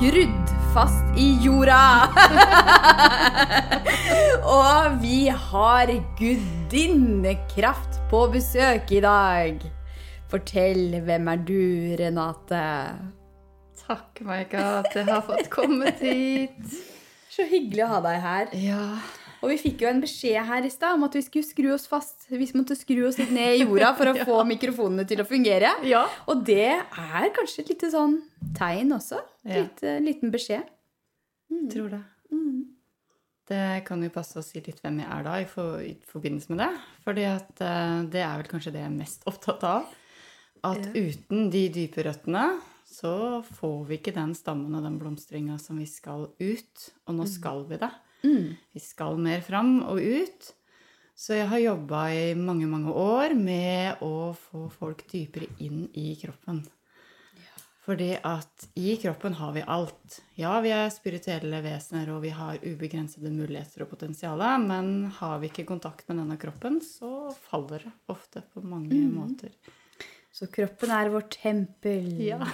skrudd fast i jorda. og vi har gudinnekraft på besøk i dag. Fortell, hvem er du, Renate? Takk, Maika, at jeg har fått kommet hit. Så hyggelig å ha deg her. Ja. Og vi fikk jo en beskjed her i stad om at vi skulle skru oss fast. Vi måtte skru oss litt ned i jorda for å Ja. få mikrofonene til å fungere. ja. Og det er kanskje et lite sånn tegn også. Ja. Litt, eh, liten beskjed. Tror det. Det kan jo passe å si litt hvem jeg er da i, for, i forbindelse med det. Fordi at eh, det er vel kanskje det jeg er mest opptatt av. At Ja. uten de dype røttene så får vi ikke den stammen og den blomstringa som vi skal ut. Og nå skal vi det. Vi skal mer fram og ut. Så jeg har jobba i mange, mange år med å få folk dypere inn i kroppen. Fordi at i kroppen har vi alt. Ja, vi er spirituelle vesener, og vi har ubegrensede muligheter og potensial, men har vi ikke kontakt med denne kroppen, så faller det ofte på mange måter. Så kroppen er vårt tempel. Ja.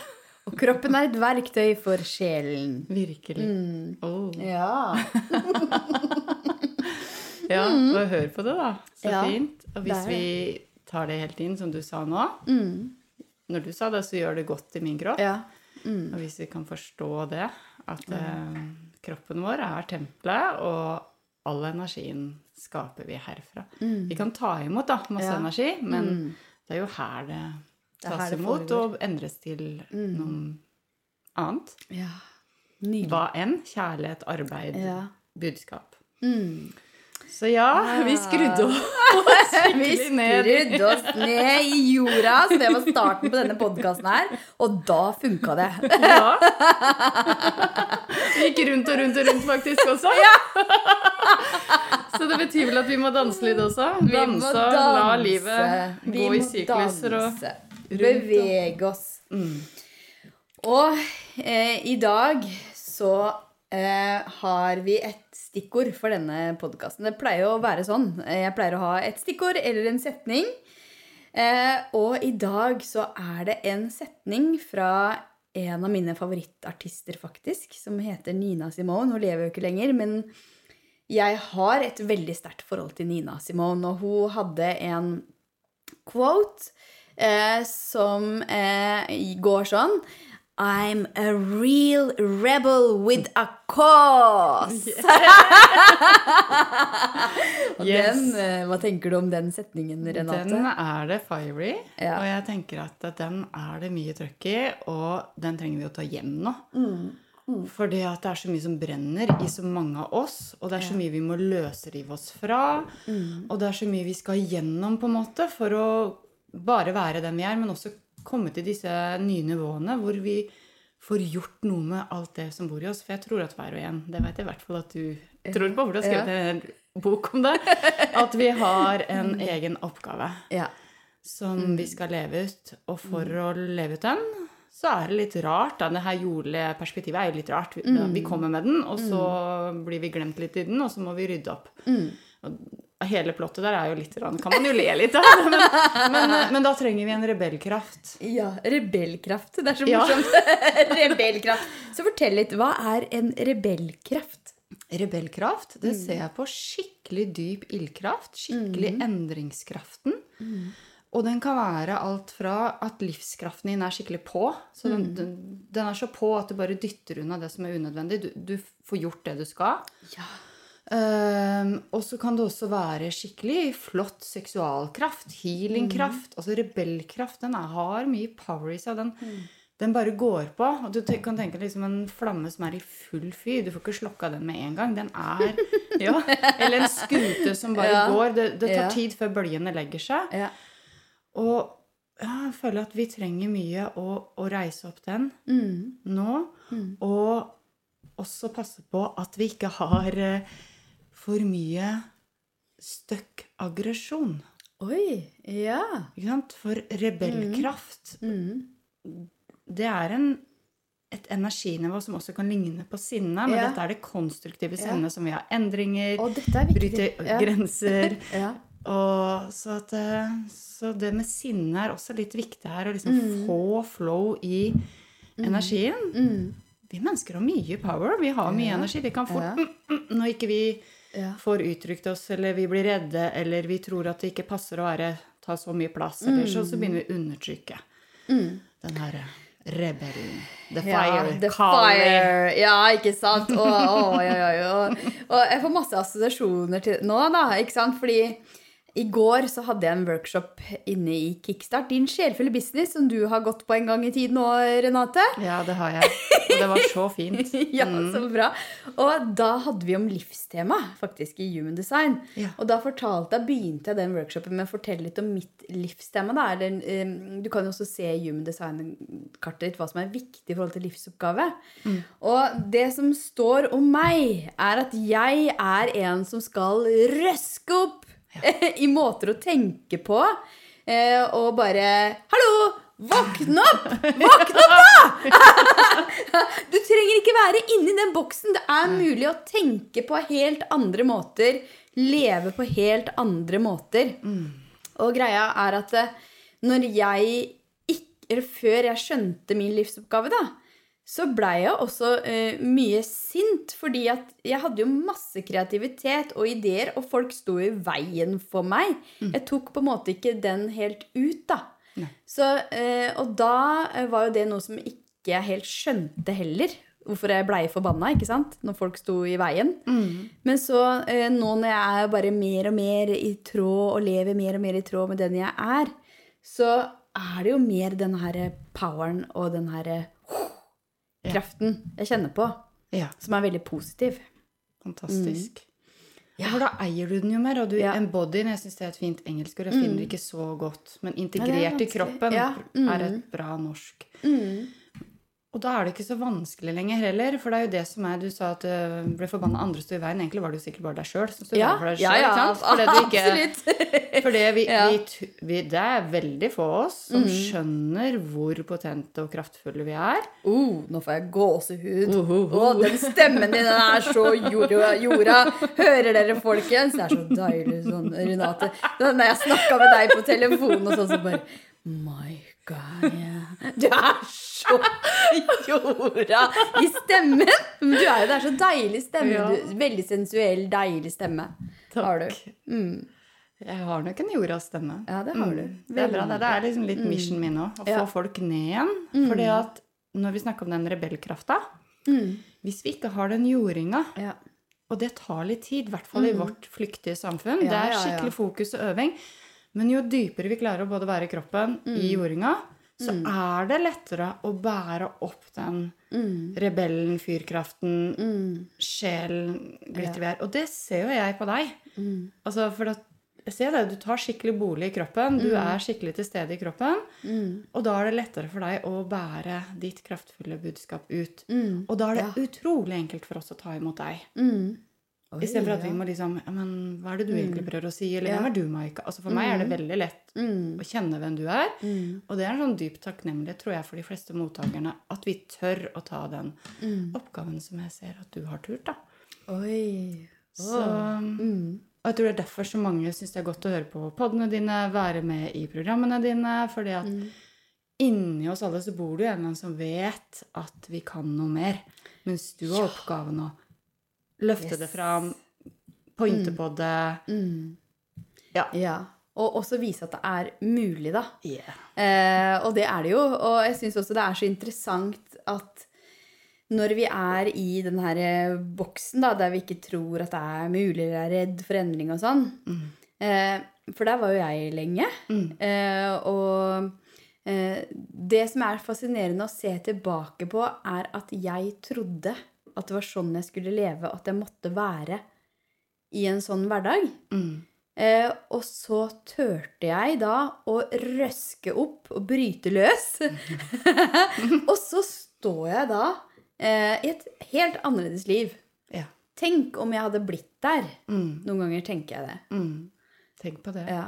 Og kroppen er et verktøy for sjelen. Virkelig. Mm. Oh. Ja. Ja, og hør på det, da. Så Ja, fint. Og hvis vi tar det helt inn, som du sa nå Mm. Når du sa det, så gjør det godt i min kropp. ja. Mm. Og hvis vi kan forstå det, at eh, kroppen vår er tempelet, og all energien skaper vi herfra. Mm. Vi kan ta imot da, masse energi, men Mm. det er jo her det tas imot og endres til Mm. noe annet. ja. Nydelig. Hva enn. Kjærlighet, arbeid, Ja. budskap. Mm. Så ja, ja, vi skrudde oss Vi skikkelig ned. Vi skrudde oss ned i jorda, så det var starten på denne podkasten her. Og da funka det. Ja. Vi gikk rundt og rundt og rundt faktisk også. Ja. Så det betyr vel at vi må danse litt også? Danse og la livet gå i sykluser og. Bevege oss. mm. Og eh, i dag så eh, har vi et stikkord for denne podkasten. Det pleier å være sånn. Jeg pleier å ha et stikkord eller en setning. Eh, og i dag så er det en setning fra en av mine favorittartister, faktisk, som heter Nina Simone. Hun lever jo ikke lenger, men jeg har et veldig sterkt forhold til Nina Simone, og hun hadde en quote eh, som eh, går sånn I'm a real rebel with a cause. Yes. den, eh, hva tenker du om den setningen, Renate? Den er det fiery, Ja. og jeg tenker at den er det mye trøkk i, og den trenger vi å ta hjem nå. Mm. Fordi at det er så mye som brenner i så mange av oss, og det er så mye vi må løsrive oss fra, Mm. og det er så mye vi skal gjennom på en måte for å bare være den vi er, men også komme til disse nye nivåene hvor vi får gjort noe med alt det som bor i oss. For jeg tror at hver og en, det vet jeg i hvert fall at du tror på, for du har skrevet en bok om det, at vi har en egen oppgave Ja. som vi skal leve ut. Og for å leve ut den, så er det litt rart. Da. Det her jordlige perspektivet er jo litt rart. Vi, vi kommer med den, og så blir vi glemt litt i den, og så må vi rydde opp. Og hele plottet der er jo litt rann, Kan man jo le litt av, men, men, men da trenger vi en rebellkraft. ja. Rebellkraft. Det er så Ja. morsomt. rebellkraft. Så fortell litt. Hva er en rebellkraft? Rebellkraft, det ser jeg på skikkelig dyp ildkraft. Skikkelig endringskraften. Og den kan være alt fra at livskraften din er skikkelig på. Så den, den, den er så på at du bare dytter unna det som er unødvendig. Du, du får gjort det du skal. Ja. Ehm, og så kan det også være skikkelig flott seksualkraft. Healingkraft. Altså rebellkraft. Den er, har mye power i seg. Den, den bare går på. Og du kan tenke liksom en flamme som er i full fyr. Du får ikke slokka den med en gang. Den er ja, Eller en skute som bare Ja. går. Det, det tar Ja. tid før bølgene legger seg. Ja. Og jeg føler at vi trenger mye å, å reise opp den Mm. nå. Og også passe på at vi ikke har eh, for mye støkk aggresjon. Oi. Ja. Ikke sant? For rebellkraft, Mm. det er en, et energinivå som også kan ligne på sinne, men Ja. dette er det konstruktive Ja. sinnet som vi har endringer, er bryter Ja. grenser. Ja. Og så, at, eh, så det med sinne er også litt viktig her. Å liksom Mm. få flow i energien. Mm. vi mennesker har mye power. Vi har mye Ja. energi. Vi kan fort Ja. mm, mm, Når ikke vi Ja. får uttrykt oss, eller vi blir redde, eller vi tror at det ikke passer å være, ta så mye plass, eller så, så begynner vi å undertrykke den herre rebellen. The Ja, fire. the fire. Ja, ikke sant? Og, og, og, og jeg får masse assosiasjoner til nå, da. ikke sant? Fordi i går så hadde jeg en workshop inne i Kickstart, din sjelfulle business, som du har gått på en gang i tiden nå, Renate. Ja, det har jeg. Og det var så fint. ja, så bra. Og da hadde vi om livstema, faktisk, i Human Design. Ja. Og da fortalte jeg, begynte jeg den workshopen med å fortelle litt om mitt livstema. Da. Eller, um, du kan jo også se i Human Design-kartet ditt hva som er viktig i forhold til livsoppgave. Og det som står om meg, er at jeg er en som skal røske opp i måter å tenke på. eh, Og bare Hallo! Våkne opp! Våkne opp, da! Du trenger ikke være inni den boksen. Det er mulig å tenke på helt andre måter. Leve på helt andre måter. Og greia er at eh, når jeg ikke før jeg skjønte min livsoppgave, da, så blei jeg også eh, mye sint. Fordi at jeg hadde jo masse kreativitet og ideer, og folk sto i veien for meg. Jeg tok på en måte ikke den helt ut, da. Så, eh, og da eh, var jo det noe som ikke jeg helt skjønte heller. Hvorfor jeg blei forbanna, ikke sant? Når folk sto i veien. Men så, eh, nå når jeg er bare mer og mer i tråd, og lever mer og mer i tråd med den jeg er, så er det jo mer den her poweren og den her kraften jeg kjenner på, Ja, som er veldig positiv. fantastisk. Ja, for da eier du den jo mer, og du Ja. embody Jeg syns det er et fint engelsk ord. Jeg finner det ikke så godt. Men integrert i kroppen mm. er et bra norsk. Og da er det ikke så vanskelig lenger heller, for det er jo det som er Du sa at du ble forbanna andre sto i veien. Egentlig var det jo sikkert bare deg sjøl som sto i Ja, veien for deg ja, sjøl. ja, ikke sant? Fordi ikke, fordi vi, Ja. vi, vi, det er veldig få av oss som skjønner hvor potente og kraftfulle vi er. Uh, nå får jeg gåsehud. Å, Uhuhu. den stemmen din den er så jorda, jorda. Hører dere, folkens? Det er så deilig sånn, Renate. Når jeg snakka med deg på telefonen og sånn, så bare My God, yeah. Du er så jorda i stemmen! Men du er jo, det er så deilig stemme. Ja. Du, veldig sensuell, deilig stemme har du. Mm. Jeg har nok en jorda stemme. Ja, det har du. Det er bra. Det, det er liksom litt mission min òg. Å Ja. få folk ned igjen. Fordi at når vi snakker om den rebellkrafta Hvis vi ikke har den jordinga, Ja. og det tar litt tid, i hvert fall i vårt flyktige samfunn Ja, Det er skikkelig fokus og øving. Men jo dypere vi klarer å både være i kroppen, i jordinga, så er det lettere å bære opp den rebellen, fyrkraften, sjelen, glitter vi er. Og det ser jo jeg på deg. Altså, for at, jeg ser det, Du tar skikkelig bolig i kroppen, du er skikkelig til stede i kroppen. Og da er det lettere for deg å bære ditt kraftfulle budskap ut. Og da er det utrolig enkelt for oss å ta imot deg. Istedenfor at vi må liksom ja, men Hva er det du egentlig prøver å si? Eller Ja. hvem er du, Maika? Altså For meg er det veldig lett å kjenne hvem du er. Og det er en sånn dyp takknemlighet, tror jeg, for de fleste mottakerne. At vi tør å ta den oppgaven som jeg ser at du har turt, da. Oi. Så, Og jeg tror det er derfor så mange syns det er godt å høre på podene dine, være med i programmene dine. fordi at inni oss alle så bor det jo en eller annen som vet at vi kan noe mer. Mens du har oppgaven å løfte Yes. det fram, pointe på det. Ja. Ja. Og også vise at det er mulig, da. Yeah. Eh, og det er det jo. Og jeg syns også det er så interessant at når vi er i den her eh, boksen da, der vi ikke tror at det er mulig, eller er redd for endring og sånn eh, For der var jo jeg lenge. Eh, og eh, det som er fascinerende å se tilbake på, er at jeg trodde at det var sånn jeg skulle leve, at jeg måtte være i en sånn hverdag. Eh, og så turte jeg da å røske opp og bryte løs. og så står jeg da eh, i et helt annerledes liv. Ja. Tenk om jeg hadde blitt der. Mm. Noen ganger tenker jeg det. Mm. Tenk på det. Ja.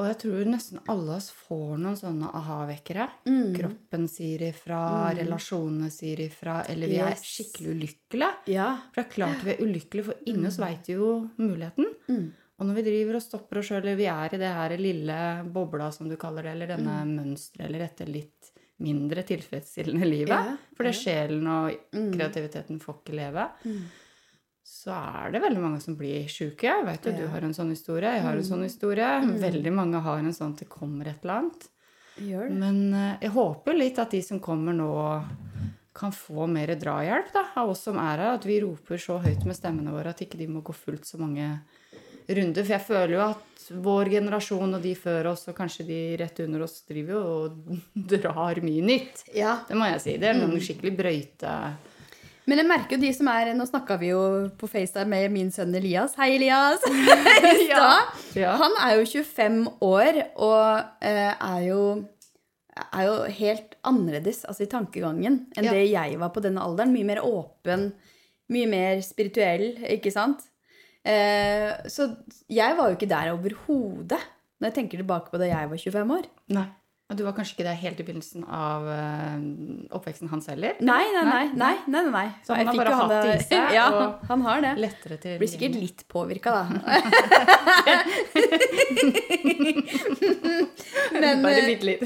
Og jeg tror nesten alle oss får noen sånne aha-vekkere. Mm. Kroppen sier ifra, relasjonene sier ifra, eller vi er skikkelig ulykkelige. Ja. For det er klart vi er ulykkelige, for inni oss veit vi jo muligheten. Mm. Og når vi driver og stopper oss sjøl, eller vi er i det her lille bobla, som du kaller det, eller denne Mm. mønsteret, eller dette litt mindre tilfredsstillende livet. Ja, for det sjelen og kreativiteten får ikke leve. Så er det veldig mange som blir sjuke. Jeg vet jo Ja. du har en sånn historie, jeg har en sånn historie. Veldig mange har en sånn at det kommer et eller annet. Men eh, jeg håper jo litt at de som kommer nå, kan få mer drahjelp da, av oss som er her. At vi roper så høyt med stemmene våre at ikke de må gå fullt så mange runder. For jeg føler jo at vår generasjon og de før oss, og kanskje de rett under oss, driver jo og drar mye nytt. Ja. Det må jeg si. Det er noen skikkelig brøyte Men jeg merker jo de som er Nå snakka vi jo på FaceTime med min sønn Elias. Hei, Elias! ja. Ja. Han er jo 25 år og eh, er jo er jo helt annerledes altså i tankegangen enn Ja. det jeg var på denne alderen. Mye mer åpen, mye mer spirituell, ikke sant? Eh, så jeg var jo ikke der overhodet når jeg tenker tilbake på da jeg var 25 år. Nei. Og du var kanskje ikke der helt i begynnelsen av eh, oppveksten hans heller? Nei, nei, nei. nei, nei, nei, nei. Så han har bare hatt det i seg, Ja, han har det. Lettere til Blir sikkert litt påvirka, da. Men Bare eh, bitte litt.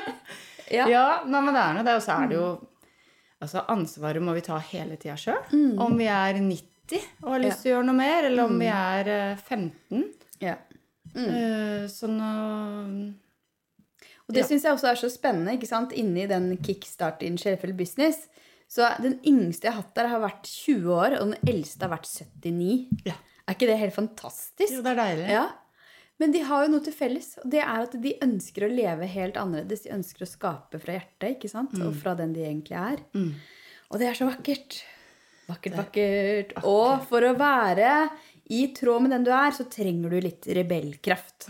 ja. Ja, men det er noe det. Og så er det jo Altså, ansvaret må vi ta hele tida sjøl. Om vi er 90 og har lyst til å gjøre noe mer, eller om vi er eh, 15. ja. Eh, Så nå Og det Ja. syns jeg også er så spennende, ikke sant? Inni den kickstart in Sheffield Business. Så den yngste jeg har hatt der, har vært 20 år, og den eldste har vært 79. Ja. Er ikke det helt fantastisk? Jo, det er deilig. Ja. Men de har jo noe til felles, og det er at de ønsker å leve helt annerledes. De ønsker å skape fra hjertet, ikke sant? Og fra den de egentlig er. Mm. Og det er så vakkert. Vakkert, vakkert. Og for å være i tråd med den du er, så trenger du litt rebellkraft.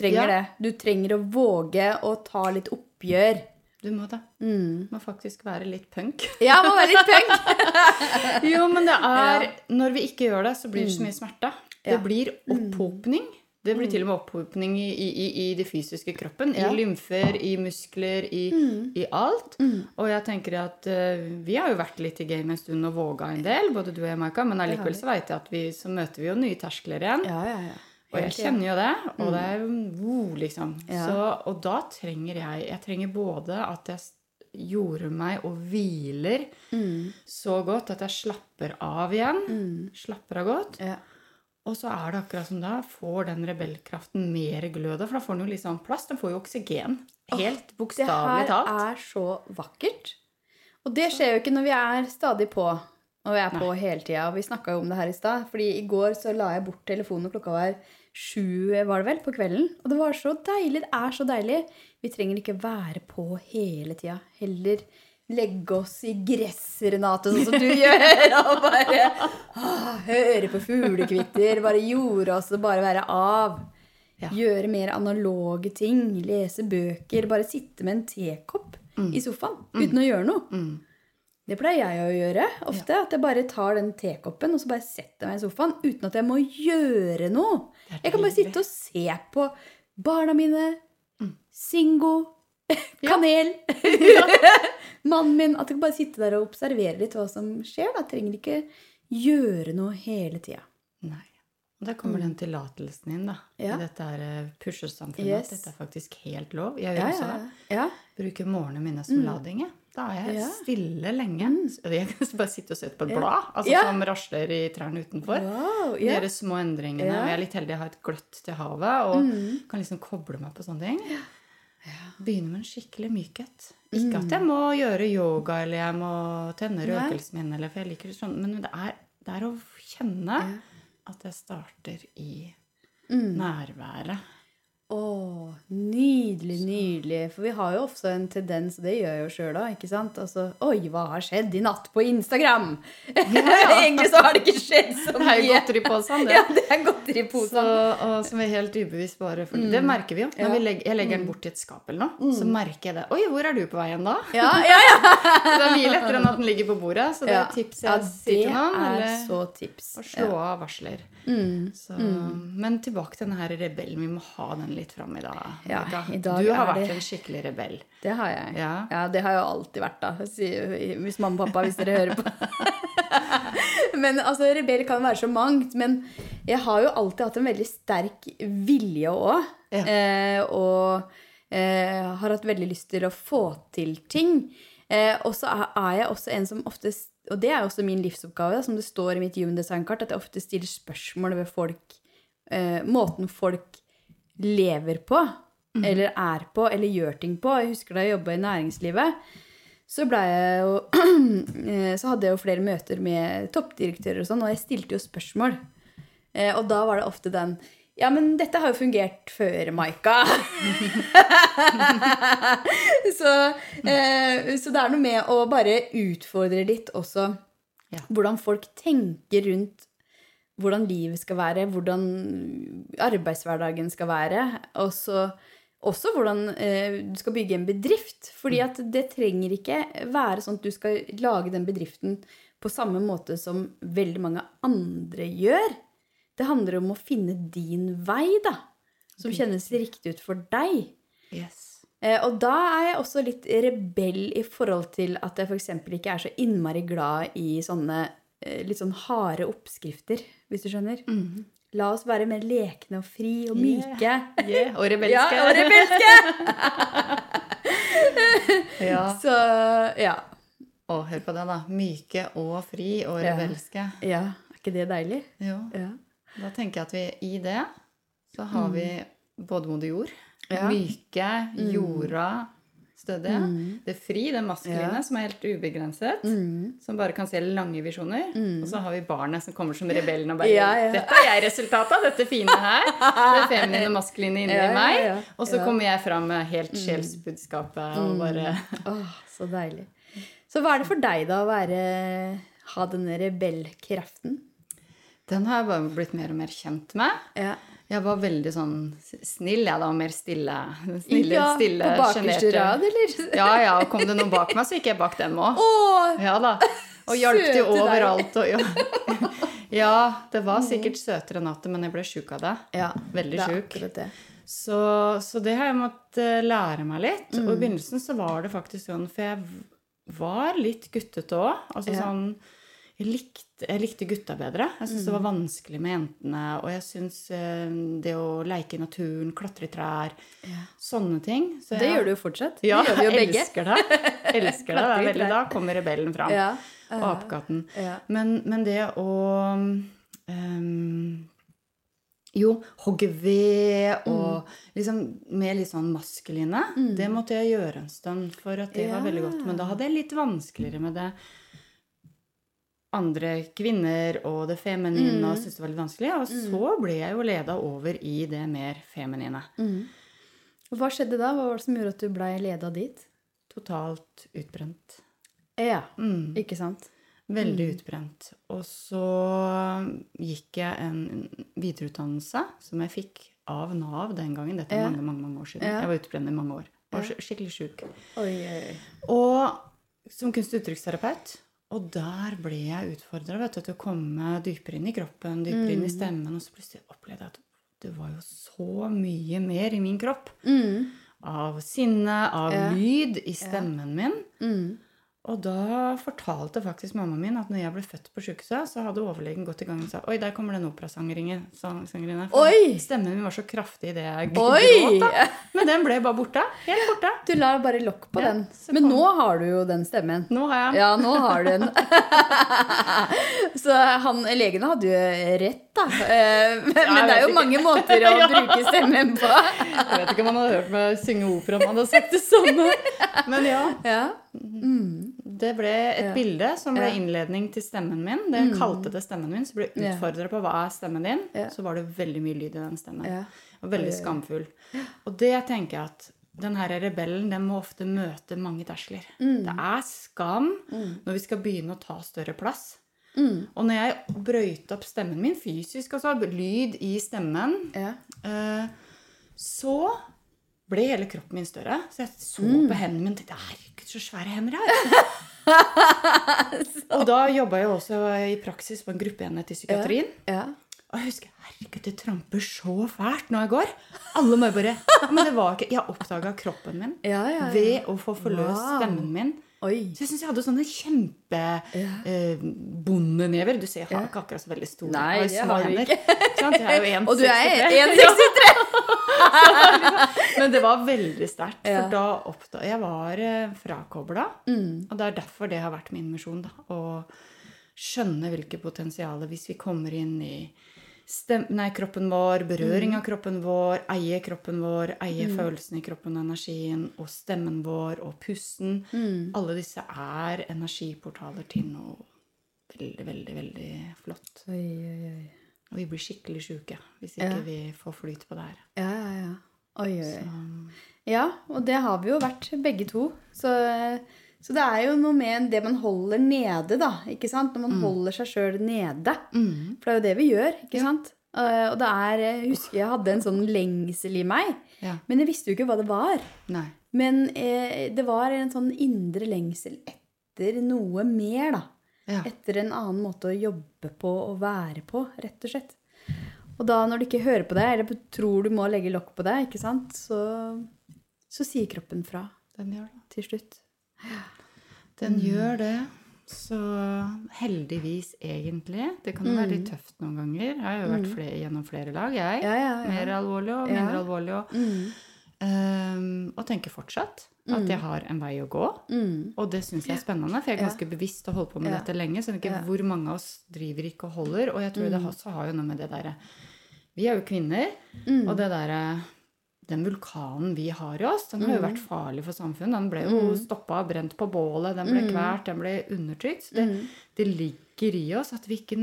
Trenger Ja. det. Du trenger å våge å ta litt oppgjør. Du må det. Mm. Må faktisk være litt punk. Ja, må være litt punk. Jo, men det er Når vi ikke gjør det, så blir det så mye smerte. Det blir opphopning. Det blir til og med opphopning i, i, i, i det fysiske kroppen. Ja. I lymfer, i muskler, i, i alt. Og jeg tenker at uh, vi har jo vært litt i game en stund og våga en del, både du og jeg, Maika, men allikevel så veit jeg at vi så møter vi jo nye terskler igjen. Ja, ja, ja. Og jeg kjenner jo det, og det er jo wow, liksom. Så, og da trenger jeg Jeg trenger både at jeg gjorde meg og hviler Mm. så godt at jeg slapper av igjen. Slapper av godt. Ja. Og så er det akkurat som da får den rebellkraften mer glød, for da får den jo litt sånn plass. Den får jo oksygen. Helt Det her talt. er så vakkert. Og det skjer jo ikke når vi er stadig på. Og vi er på hele tida. Og vi snakka jo om det her i stad. Fordi i går så la jeg bort telefonen, og klokka var sju var det vel, på kvelden. Og det var så deilig. Det er så deilig. Vi trenger ikke være på hele tida. Heller legge oss i gresset, Renate, sånn som du gjør. Og bare ah, høre på fuglekvitter. Bare jorde oss og bare være av. Ja. Gjøre mer analoge ting. Lese bøker. Bare sitte med en tekopp i sofaen uten å gjøre noe. Mm. Det pleier jeg å gjøre ofte. At jeg bare tar den tekoppen og så bare setter meg i sofaen uten at jeg må gjøre noe. Jeg kan bare sitte og se på barna mine, Mm. Singo, Kanel, mannen min. At jeg kan bare sitte der og observere litt hva som skjer. Da Jeg trenger ikke gjøre noe hele tida. Nei. Og der kommer den tillatelsen inn, da. Mm. Ja. I dette her eh, pushersamfunnet. Yes. At dette er faktisk helt lov. Jeg gjør Ja, også ja, det. ja. Bruker morgenene mine som lading. jeg. Da er jeg. Mm. stille lenge. Jeg kan bare sitte og se på et blad altså, som rasler i trærne utenfor. Wow. Gjøre små endringene. Mm. Jeg er litt heldig, jeg har et gløtt til havet og kan liksom koble meg på sånne ting. Begynne med en skikkelig mykhet. Ikke at jeg må gjøre yoga eller jeg må tenne Mm. Røkelsen min, eller, for jeg liker det sånn, men det er, det er å kjenne Ja. At jeg starter i Mm. nærværet. Å, nydelig, nydelig. For vi har jo ofte en tendens, og det gjør jeg jo sjøl da, ikke sant? Altså, oi, hva har skjedd i natt på Instagram? Egentlig så har det ikke skjedd så mye. Det er jo godteriposen, det. Ja, det er godteriposen. Så, og som er helt ubevisst bare for Det merker vi jo. Når Mm. Ja. Mm. vi legger, jeg legger den bort i et skap eller noe, så merker jeg det. Oi, hvor er du på vei hen da? Ja, ja, ja. Så det er mye lettere enn at den ligger på bordet. Så det er ja. tips ja, jeg sier til noen. Det er så tips. å slå av varsler. Mm. Så, Men tilbake til denne her rebellen. Vi må ha den litt fram i dag. Ja, i dag du har vært det- en skikkelig rebell. Det har jeg. Ja. Ja, det har jeg alltid vært, da. Hvis mamma og pappa, hvis dere hører på. men altså, rebell kan være så mangt. Men jeg har jo alltid hatt en veldig sterk vilje òg. Ja. Eh, og eh, har hatt veldig lyst til å få til ting. Eh, og så er, er jeg også en som ofte Og det er også min livsoppgave, som det står i mitt human design-kart, at jeg ofte stiller spørsmål ved folk eh, Måten folk lever på, eller er på, eller gjør ting på. Jeg husker da jeg jobba i næringslivet. Så, jo, eh, så hadde jeg jo flere møter med toppdirektører og sånn, og jeg stilte jo spørsmål. Eh, og da var det ofte den Ja, men dette har jo fungert før, Maika. så, eh, så det er noe med å bare utfordre litt også Ja. hvordan folk tenker rundt hvordan livet skal være, hvordan arbeidshverdagen skal være. Og så også hvordan eh, du skal bygge en bedrift. Fordi at det trenger ikke være sånn at du skal lage den bedriften på samme måte som veldig mange andre gjør. Det handler om å finne din vei, da. Som kjennes riktig ut for deg. Yes. Eh, og da er jeg også litt rebell i forhold til at jeg f.eks. ikke er så innmari glad i sånne litt sånn harde oppskrifter, hvis du skjønner. La oss være mer lekne og fri og myke. Yeah. Og rebelske. Ja, og rebelske! Ja. Så ja. Å, hør på det, da. Myke og fri og rebelske. ja. Er ikke det deilig? Jo. Ja. Da tenker jeg at vi i det så har vi både moder jord, Ja. myke, jorda, stødige. Det fri, det maskuline, Ja. som er helt ubegrenset. Som bare kan se lange visjoner. Og så har vi barnet som kommer som rebellen og bare Ja, ja. Dette er jeg resultatet av, dette fine her. Det feminine og maskuline inni meg. Og så kommer jeg fram med helt sjelsbudskapet og bare oh, så deilig. Så hva er det for deg, da, å være, ha denne rebellkraften? Den har jeg bare blitt mer og mer kjent med. Ja. Jeg var veldig sånn snill, jeg da, og mer stille. Snille, ja, stille, på bakerste rad, eller? Ja, ja, og kom det noen bak meg, så gikk jeg bak dem òg. Åh, Ja da. Og hjalp til overalt. Og, ja. ja, det var sikkert søtere at men jeg ble sjuk av det. Ja, Veldig sjuk. Så, så det har jeg måttet lære meg litt. Mm. Og i begynnelsen så var det faktisk sånn, for jeg var litt guttete òg. Altså sånn jeg likte, jeg likte gutta bedre. Jeg syntes Mm. det var vanskelig med jentene. Og jeg syns eh, det å leke i naturen, klatre i trær, sånne ting. Så Det jeg- gjør du jo fortsatt. Ja, det gjør vi jo begge. elsker det. Elsker det. det veldig, da kommer rebellen fram. Ja. Og apekatten. Ja. Men, men det å um, Jo, hogge ved og Mm. liksom mer litt sånn maskuline. Det måtte jeg gjøre en stund for at det var veldig godt. Men da hadde jeg litt vanskeligere med det andre kvinner og det feminine og syntes det var litt vanskelig. Og så ble jeg jo leda over i det mer feminine. Hva skjedde da? Hva var det som gjorde at du blei leda dit? Totalt utbrent. Ja, Mm. ikke sant? Veldig utbrent. Og så gikk jeg en videreutdannelse som jeg fikk av Nav den gangen. Dette er Ja. mange, mange, mange år siden. Ja. Jeg var utbrent i mange år. Var skikkelig sjuk. Oi, oi. Og som kunst- og uttrykksterapeut. Og der ble jeg utfordra til å komme dypere inn i kroppen, dypere inn i stemmen. Og så plutselig opplevde jeg at det var jo så mye mer i min kropp. Av sinne, av Ja. lyd i stemmen min. Mm. Og da fortalte faktisk mammaen min at når jeg ble født på sykehuset, så hadde overlegen gått i gang og sa Oi, der kommer den opera-sangerinne». Stemmen min var så kraftig i det jeg gråt. da. Men den ble bare borte. Helt borte. Du la bare lokk på Ja, den. Men kom- nå har du jo den stemmen. Nå har jeg Ja, nå har du den. Så han, legene hadde jo rett, da. Men, Men, men det er jo ikke. mange måter å Ja. bruke stemmen på. Jeg vet ikke om han hadde hørt meg synge opera om han hadde sagt det samme. Men ja. Ja. Det ble et Ja. bilde som ble Mm. innledning til stemmen min. Det mm. kalte det stemmen min. Så ble jeg utfordra på hva er stemmen din. Ja. Så var det veldig mye lyd i den stemmen. Ja. Og veldig skamfull. Og det tenker jeg at den her rebellen den må ofte møte mange terskler. Mm. Det er skam når vi skal begynne å ta større plass. Mm. Og når jeg brøyte opp stemmen min fysisk, altså lyd i stemmen, Ja. eh, så ble hele kroppen min større. Så jeg så Mm. på hendene mine og tenkte herregud, så svære hender jeg har. og da jobba jeg også i praksis på en gruppeenhet i psykiatrien. Ja. Og jeg husker herregud, det tramper så fælt når jeg går. Alle må jo bare ja, Men det var ikke Jeg oppdaga kroppen min Ja, ja, ja. ved å få forløst Wow. stemmen min Oi. Så jeg syns jeg hadde sånne kjempebondenever. du ser, jeg har ikke akkurat så veldig store Nei, jeg har har du hender. ikke. Sånn, Jeg er jo 1,63. Og du er 1,63! Men det var veldig sterkt, for Ja. da oppda Jeg var eh, frakobla. Mm. Og det er derfor det har vært min misjon. da, Å skjønne hvilke potensialer hvis vi kommer inn i stem nei, kroppen vår, berøring Mm. av kroppen vår, eie kroppen vår, eie følelsene i kroppen og energien, og stemmen vår og pusten. Mm. Alle disse er energiportaler til noe veldig, veldig, veldig flott. Oi, oi, oi. Og vi blir skikkelig sjuke hvis ikke Ja. vi får flyt på det her. Ja, ja, ja. Oi, oi. Så, Ja, og det har vi jo vært begge to. Så, så det er jo noe med det man holder nede, da. ikke sant? Når man holder seg sjøl nede. mm, For det er jo det vi gjør, ikke sant? Eh, Og det er Jeg husker jeg hadde en sånn lengsel i meg, ja. men jeg visste jo ikke hva det var. Nei. Men eh, det var en sånn indre lengsel etter noe mer, da. Ja. Etter en annen måte å jobbe på og være på, rett og slett. Og da når du ikke hører på det, eller tror du må legge lokk på det, ikke sant, så, så sier kroppen fra Den gjør det. til slutt. Den Mm. gjør det. Så heldigvis, egentlig. Det kan jo være litt tøft noen ganger. Jeg har jo vært flere, gjennom flere lag, jeg. Mm. Ja, ja, ja. Mer alvorlig og mindre alvorlig. Og, Mm. ehm, og tenker fortsatt at jeg har en vei å gå. Mm. Og det syns jeg er spennende, for jeg er ganske bevisst og holder på med Ja. dette lenge. Så er ikke Ja. Mm. hvor mange av oss driver ikke og holder. Og jeg tror det også har jo noe med det derre Vi er jo kvinner, Mm. og det derre den vulkanen vi har i oss, den har jo vært farlig for samfunnet. Den ble jo Mm. stoppa, brent på bålet, den ble kvalt, den ble undertrykt. Det, Mm. det ligger i oss at vi ikke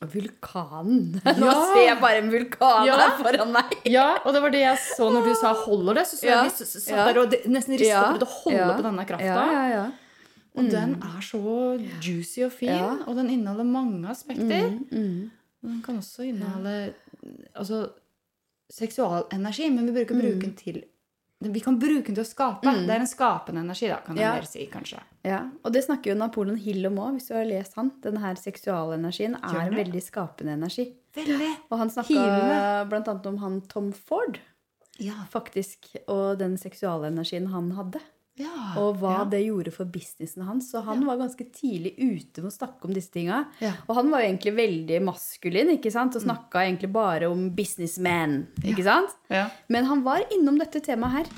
Vulkanen. Nå ser jeg bare en vulkan Ja. her foran meg. Ja, og det var det jeg så når du sa 'holder det'. Så så Ja. jeg vi satt Ja. der og nesten rista Ja. på det å holde Ja. på denne krafta. Ja, ja, ja. Og den er så juicy og fin, Ja. og den inneholder mange aspekter. Mm, mm. Den kan også inneholde altså, seksualenergi, men vi bruker ikke bruke den til Vi kan bruke den til å skape. Det er en skapende energi, da, kan Ja. mer si, kanskje. Ja, og det snakker jo Napoleon Hill om òg, hvis du har lest han. Denne her seksualenergien er en veldig skapende energi. Veldig. Og han snakka bl.a. om han Tom Ford, Ja. faktisk, og den seksualenergien han hadde. Ja. Og hva ja. det gjorde for businessen hans. Så han var ganske tidlig ute med å snakke om disse tinga. Ja. Og han var jo egentlig veldig maskulin ikke sant? og snakka egentlig bare om businessmen. ikke sant? ja. Men han var innom dette temaet her.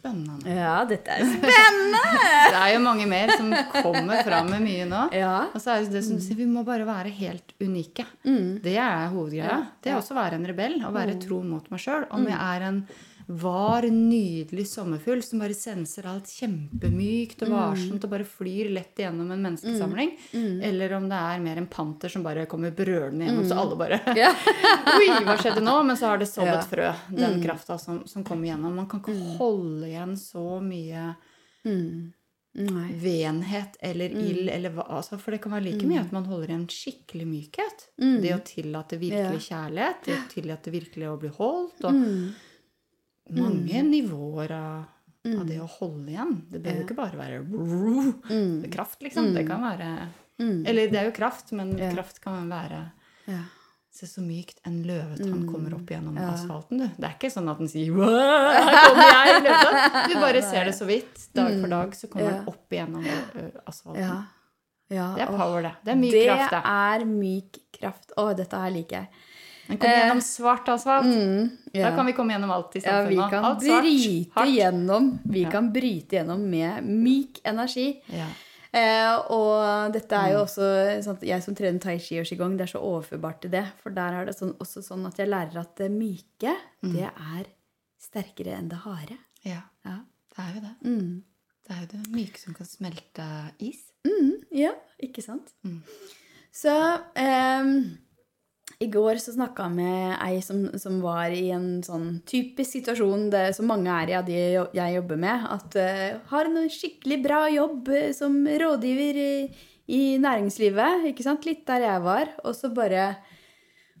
Spennende. Ja, dette er spennende! Det er jo mange mer som kommer fram med mye nå. Ja. Og så er det det som du sier, Vi må bare være helt unike. Mm. Det er hovedgreia. Det er også å være en rebell og være tro mot meg sjøl. Om jeg er en var, nydelig sommerfugl som bare senser alt kjempemykt og varsomt og bare flyr lett gjennom en menneskesamling, eller om det er mer en panter som bare kommer brølende gjennom, så alle bare. Oi, hva skjedde nå? Men så har det sådd et frø, den krafta som, som kommer gjennom. Man kan ikke holde igjen så mye Mm. Nei. venhet eller Mm. ild eller hva altså, For det kan være like mye at man holder igjen skikkelig mykhet. Mm. Det å tillate virkelig kjærlighet, det å tillate virkelig å bli holdt, og Mm. mange nivåer av, av det å holde igjen. Det bør jo ikke bare være Mm. kraft, liksom. Det kan være Mm. Eller det er jo kraft, men Ja. kraft kan være Ja. Se så mykt en løvetann kommer opp gjennom Mm. Ja. asfalten, du. Det er ikke sånn at den sier her kommer jeg løvetann. Du bare ser det så vidt. Dag for dag så kommer den Mm. Opp igjennom asfalten. Ja. ja. Det er power, det. Det er myk det kraft, det. er myk kraft. Å, dette her liker jeg. Den kommer gjennom svart asfalt. Eh, Mm, ja. Da kan vi komme gjennom alt i ja, vi kan alt svart, bryte gjennom. Vi Ja. kan bryte gjennom med myk energi. Ja. Eh, og dette er Mm. jo også sånn Jeg som trener tai chi og qigong, det er så overførbart til det. For der er det sånn, også sånn at jeg lærer at det myke, Mm. det er sterkere enn det harde. ja, Ja. det er jo det. Mm. Det er jo det myke som kan smelte is. Mm, ja, ikke sant? Mm. Så ehm, i går så snakka jeg med ei som, som var i en sånn typisk situasjon det, som mange er i av de jeg jobber med. At uh, har en skikkelig bra jobb eh, som rådgiver i, i næringslivet. ikke sant? Litt der jeg var. Og så bare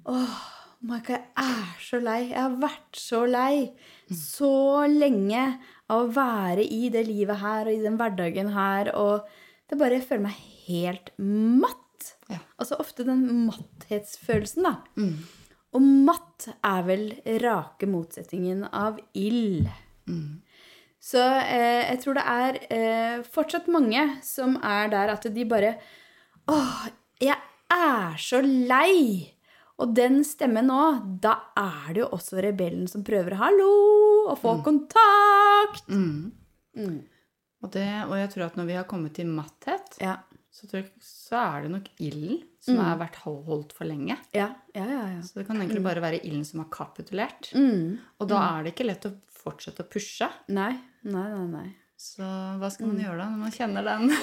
Åh, Maika, jeg er så lei. Jeg har vært så lei så lenge av å være i det livet her og i den hverdagen her. Og det bare føler meg helt matt. Altså ofte den matthetsfølelsen, da. Mm. Og matt er vel rake motsetningen av ild. Mm. Så eh, jeg tror det er eh, fortsatt mange som er der at de bare Åh, jeg er så lei! Og den stemmen nå, da er det jo også rebellen som prøver 'hallo' og få kontakt. Mm. Og, det, og jeg tror at når vi har kommet til matthet, Ja. så, tror jeg, så er det nok ilden som har vært holdt for lenge. Ja, ja, ja. ja. Så det kan egentlig bare være ilden som har kapitulert. Mm. Og da er det ikke lett å fortsette å pushe. Nei, nei, nei. nei. Så hva skal man gjøre da når man kjenner den?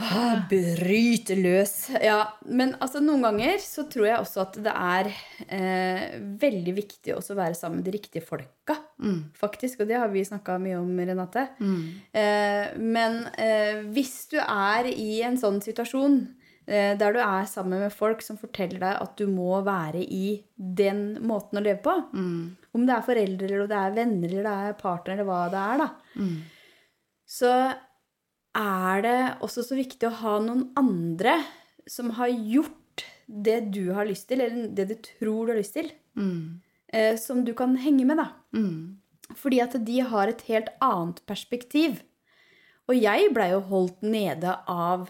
Ah, Bryte løs. Ja, men altså noen ganger så tror jeg også at det er eh, veldig viktig også å være sammen med de riktige folka, Mm. faktisk. Og det har vi snakka mye om, Renate. Mm. Eh, men eh, hvis du er i en sånn situasjon der du er sammen med folk som forteller deg at du må være i den måten å leve på, Mm. om det er foreldre, eller det er venner, eller det er partner, eller hva det er, da, Mm. så er det også så viktig å ha noen andre som har gjort det du har lyst til, eller det du tror du har lyst til, Mm. eh, som du kan henge med, da. Mm. Fordi at de har et helt annet perspektiv. Og jeg blei jo holdt nede av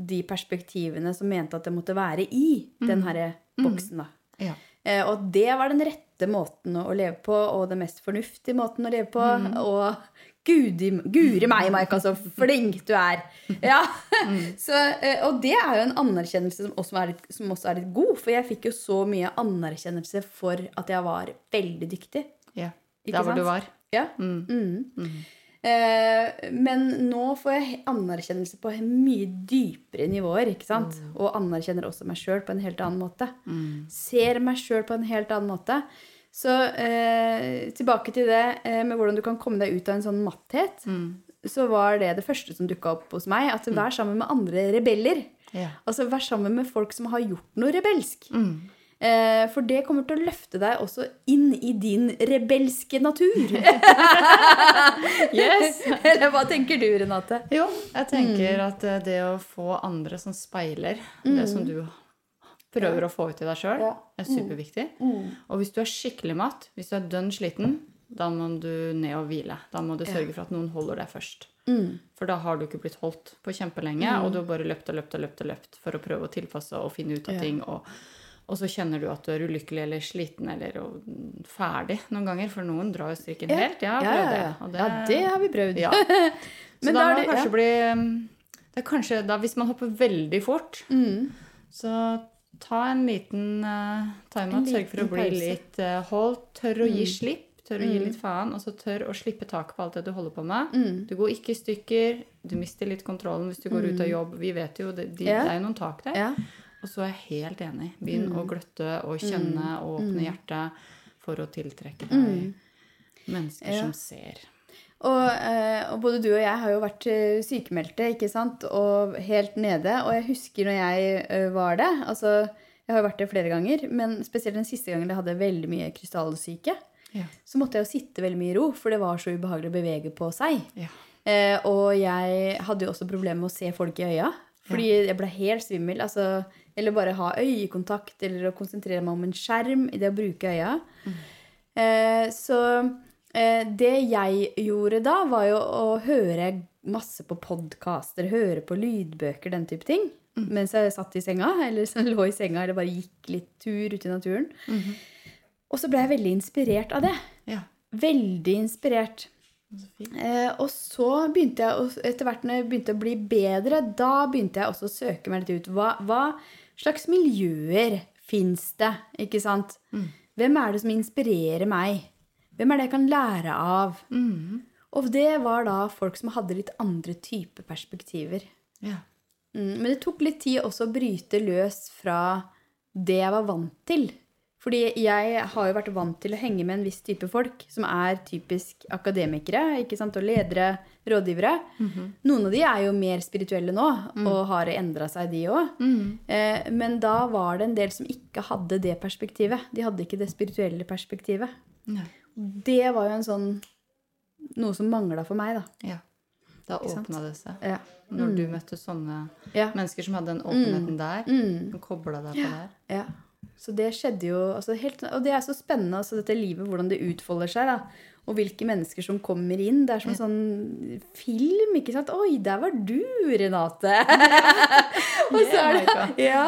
de perspektivene som mente at jeg måtte være i den herre boksen, da. Ja. Eh, og det var den rette måten å leve på, og den mest fornuftige måten å leve på. Og gudi, guri meg, Maika, så flink du er! Ja. Så, eh, og det er jo en anerkjennelse som også, er litt, som også er litt god, for jeg fikk jo så mye anerkjennelse for at jeg var veldig dyktig. ja. Der hvor du var. Ja. Mm. Mm. Eh, men nå får jeg anerkjennelse på mye dypere nivåer. ikke sant? Og anerkjenner også meg sjøl på en helt annen måte. Mm. Ser meg sjøl på en helt annen måte. Så eh, tilbake til det eh, med hvordan du kan komme deg ut av en sånn matthet. Mm. Så var det det første som dukka opp hos meg. At vær sammen med andre rebeller. Ja. Altså vær sammen med folk som har gjort noe rebelsk. Mm. Eh, for det kommer til å løfte deg også inn i din rebelske natur. Yes! Eller hva tenker du, Renate? Jo, jeg tenker at eh, det å få andre som speiler det som du prøver å få ut i deg sjøl, Ja. er superviktig. Og hvis du er skikkelig matt, hvis du er dønn sliten, da må du ned og hvile. Da må du sørge for at noen holder deg først. For da har du ikke blitt holdt på kjempelenge, og du har bare løpt og løpt og løpt og løpt for å prøve å tilpasse og finne ut av Ja. ting. Og, og så kjenner du at du er ulykkelig eller sliten eller og ferdig noen ganger, for noen drar jo strikken helt. Jeg har Ja, prøvd ja, det. ja. det har vi prøvd. ja. Så Men da, da må det- det kanskje bli um, det er kanskje da, Hvis man hopper veldig fort, Mm. så ta en liten uh, time-out. Sørg for å bli pause. litt uh, holdt. Tørr å gi Mm. slipp. Tørr å gi litt faen. Og så tørr å slippe taket på alt det du holder på med. Mm. Du går ikke i stykker. Du mister litt kontrollen hvis du går ut av jobb. Vi vet jo, det, de, yeah. det er jo noen tak der. Ja. Og så er jeg helt enig. Begynn Mm. å gløtte og kjenne og åpne hjertet for å tiltrekke deg Mm. mennesker Ja. som ser. Og, eh, og både du og jeg har jo vært eh, sykemeldte, ikke sant? Og helt nede. Og jeg husker når jeg eh, var det. Altså, jeg har vært det flere ganger, men spesielt den siste gangen jeg hadde veldig mye krystallsyke, Ja. så måtte jeg jo sitte veldig mye i ro, for det var så ubehagelig å bevege på seg. Ja. Eh, og jeg hadde jo også problemer med å se folk i øya. Fordi jeg ble helt svimmel. Altså, eller bare ha øyekontakt, eller å konsentrere meg om en skjerm i det å bruke øya. Eh, så eh, det jeg gjorde da, var jo å høre masse på podkaster, høre på lydbøker, den type ting. Mens jeg satt i senga, eller så lå i senga, eller bare gikk litt tur ute i naturen. Og så ble jeg veldig inspirert av det. ja. Veldig inspirert. Eh, og så begynte jeg, å- etter hvert når jeg begynte å bli bedre, da begynte jeg også å søke meg litt ut. Hva, hva slags miljøer fins det? Ikke sant? Hvem er det som inspirerer meg? Hvem er det jeg kan lære av? Mm. Og det var da folk som hadde litt andre typer perspektiver. Ja. Mm, men det tok litt tid også å bryte løs fra det jeg var vant til. Fordi jeg har jo vært vant til å henge med en viss type folk, som er typisk akademikere ikke sant? og ledere, rådgivere. Noen av de er jo mer spirituelle nå, og har endra seg, de òg. Mm. Eh, men da var det en del som ikke hadde det perspektivet. De hadde ikke det spirituelle perspektivet. Nei. Det var jo en sånn Noe som mangla for meg, da. Ja. Da åpna det seg. Ja. Når du møtte sånne Ja. mennesker som hadde den åpenheten der, Mm. kobla deg på der. Ja. Så det skjedde jo altså helt, Og det er så spennende, altså dette livet, hvordan det utfolder seg. da. Og hvilke mennesker som kommer inn. Det er som en sånn film. ikke sant? 'Oi, der var du, Renate!' og så er det, ja,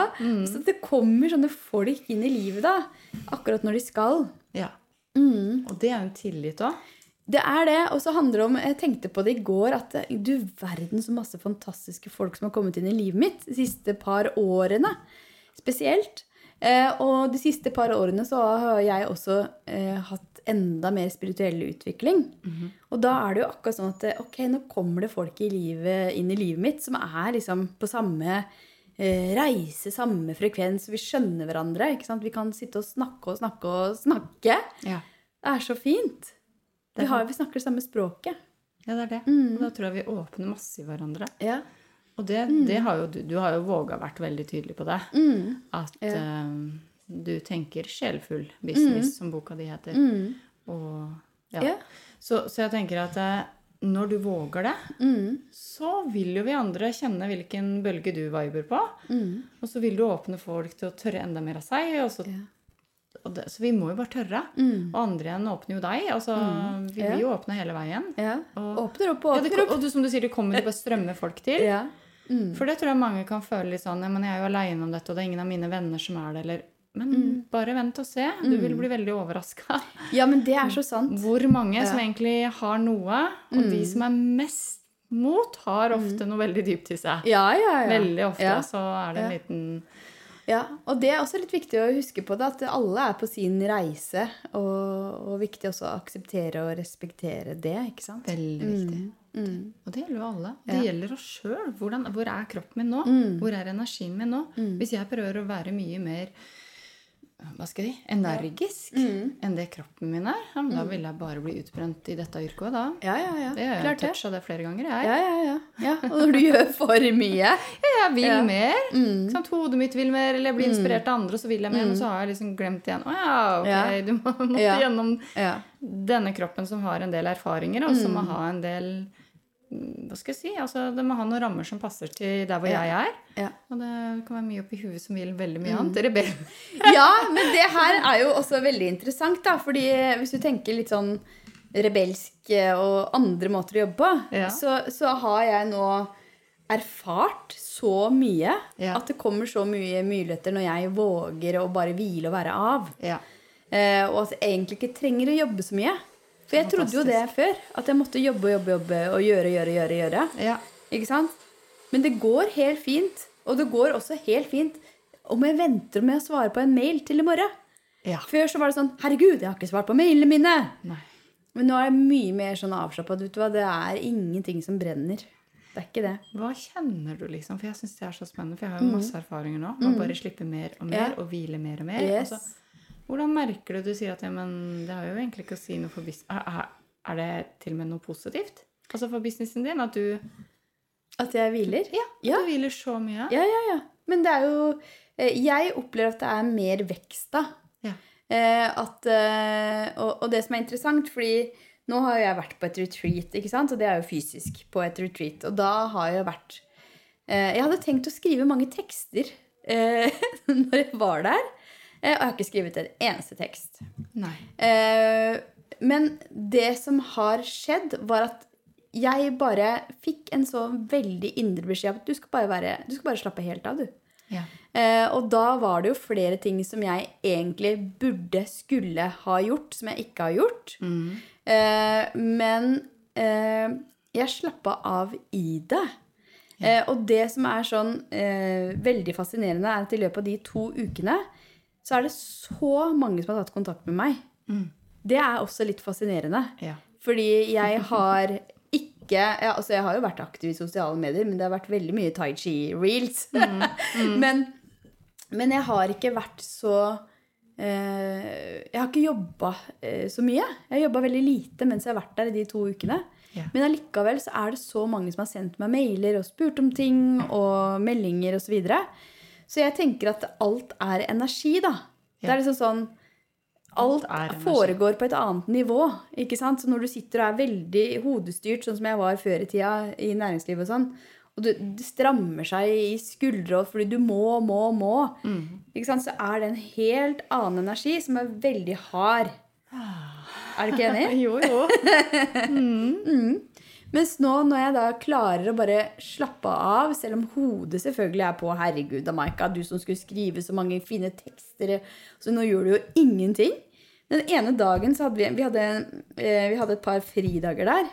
Så det kommer sånne folk inn i livet, da. Akkurat når de skal. Ja. Mm. Og det er jo tillit òg. Det er det. Og så handler det om Jeg tenkte på det i går at du verden så masse fantastiske folk som har kommet inn i livet mitt de siste par årene. Spesielt. Eh, og de siste par årene så har jeg også eh, hatt enda mer spirituell utvikling. Og da er det jo akkurat sånn at ok, nå kommer det folk i livet, inn i livet mitt som er liksom på samme eh, reise, samme frekvens. Vi skjønner hverandre. ikke sant? Vi kan sitte og snakke og snakke og snakke. Ja. Det er så fint. Vi, har, vi snakker det samme språket. ja, det er det. Mm. Og da tror jeg vi åpner masse i hverandre. Ja. Og det, det har jo du Du har jo våga vært veldig tydelig på det. Mm. At Ja. uh, du tenker sjelfull business, som boka di heter. Mm. Og, ja. Ja. Så, så jeg tenker at uh, når du våger det, Mm. så vil jo vi andre kjenne hvilken bølge du viber på. Mm. Og så vil du åpne folk til å tørre enda mer av seg. Og så, Ja. Det, så vi må jo bare tørre. Mm. Og andre igjen åpner jo deg. Altså, Vi Ja. jo åpne hele veien. ja. Og, Åpner opp og åpner opp. og du, som du sier, det kommer det bare strømmer folk til. Ja. Mm. For det tror jeg mange kan føle litt sånn men jeg er jo aleine om dette, og det er ingen av mine venner som er det, eller Men Mm. bare vent og se. Du vil bli veldig overraska. ja, men det er så sant. Hvor mange som egentlig har noe, og Mm. de som er mest mot, har ofte noe veldig dypt i seg. Ja, ja, ja. Veldig ofte Ja. så er det en Ja. liten Ja, og det er også litt viktig å huske på det, at alle er på sin reise. Og, og viktig også å akseptere og respektere det, ikke sant? Veldig viktig. Mm. Og det gjelder jo alle. Det Ja. gjelder oss sjøl. Hvor er kroppen min nå? Mm. Hvor er energien min nå? Hvis jeg prøver å være mye mer hva skal jeg si, energisk Mm. enn det kroppen min er, ja, da vil jeg bare bli utbrent i dette yrket da. Ja, ja, ja. Det har jeg toucha det flere ganger, jeg. Ja, ja, ja. ja. Og når du gjør for mye ja, Jeg vil Ja. mer. mm. Sånn, Hodet mitt vil mer, eller jeg blir inspirert av andre, og så vil jeg mer. Men så har jeg liksom glemt igjen. Å ja, ok, Ja. du må, måtte Ja. gjennom Ja. denne kroppen som har en del erfaringer, og som Mm. må ha en del mm, Hva skal jeg si? Altså, det må ha noen rammer som passer til der hvor Ja. jeg er. Ja. Og det kan være mye oppi huet som vil veldig mye Mm. annet. Rebell. ja, men det her er jo også veldig interessant, da. Fordi hvis du tenker litt sånn rebelsk eh, og andre måter å jobbe på, Ja. så, så har jeg nå erfart så mye at det kommer så mye muligheter når jeg våger å bare hvile og være av. Ja. Eh, og at jeg egentlig ikke trenger å jobbe så mye. For jeg trodde jo det før. At jeg måtte jobbe og jobbe, jobbe og gjøre, gjøre, gjøre. gjøre. ja. Ikke sant? Men det går helt fint. Og det går også helt fint om jeg venter med å svare på en mail til i morgen. Ja. Før så var det sånn Herregud, jeg har ikke svart på mailene mine! Nei. Men nå er jeg mye mer sånn avslappa. Det er ingenting som brenner. Det er ikke det. Hva kjenner du, liksom? For jeg syns det er så spennende. For jeg har jo masse erfaringer nå Man bare slipper mer og mer, Mm. Ja. og hviler mer og mer. Yes. Altså, hvordan merker du du sier at ja, men det har jo egentlig ikke å si noe for business er, det til og med noe positivt? Altså for businessen din? At du, At jeg hviler? ja, Ja. du hviler så mye? Ja, ja, ja. Men det er jo eh, Jeg opplever at det er mer vekst, da. Ja. Eh, at, eh, og, og det som er interessant, fordi nå har jeg vært på et retreat, ikke sant? og det er jo fysisk på et retreat. Og da har jeg vært Jeg hadde tenkt å skrive mange tekster når jeg var der. Eh, og jeg har ikke skrevet en eneste tekst. Nei. Eh, men det som har skjedd, var at jeg bare fikk en så veldig indre beskjed om at du skal bare, være, du skal bare slappe helt av, du. Ja. Eh, og da var det jo flere ting som jeg egentlig burde, skulle ha gjort, som jeg ikke har gjort. Mm. Eh, men eh, jeg slappa av i det. Eh, og det som er sånn eh, veldig fascinerende, er at i løpet av de to ukene så er det så mange som har tatt kontakt med meg. Mm. Det er også litt fascinerende. Ja. Fordi jeg har ikke ja, altså Jeg har jo vært aktiv i sosiale medier, men det har vært veldig mye tai chi-reels. men, men jeg har ikke vært så eh, Jeg har ikke jobba eh, så mye. Jeg har jobba veldig lite mens jeg har vært der i de to ukene. Yeah. Men allikevel så er det så mange som har sendt meg mailer og spurt om ting og meldinger osv. Så, videre. Så jeg tenker at alt er energi, da. Det er liksom sånn Alt, Alt foregår på et annet nivå. ikke sant? Så når du sitter og er veldig hodestyrt, sånn som jeg var før i tida i næringslivet og sånn, og du, det strammer seg i skuldre fordi du må, må, må, ikke sant? så er det en helt annen energi som er veldig hard. Er du ikke enig? Jo, jo. Mens nå når jeg da klarer å bare slappe av, selv om hodet selvfølgelig er på Herregud, Amaika, du som skulle skrive så mange fine tekster, så nå gjør du jo ingenting. Den ene dagen så hadde vi, vi, hadde, eh, vi hadde et par fridager der.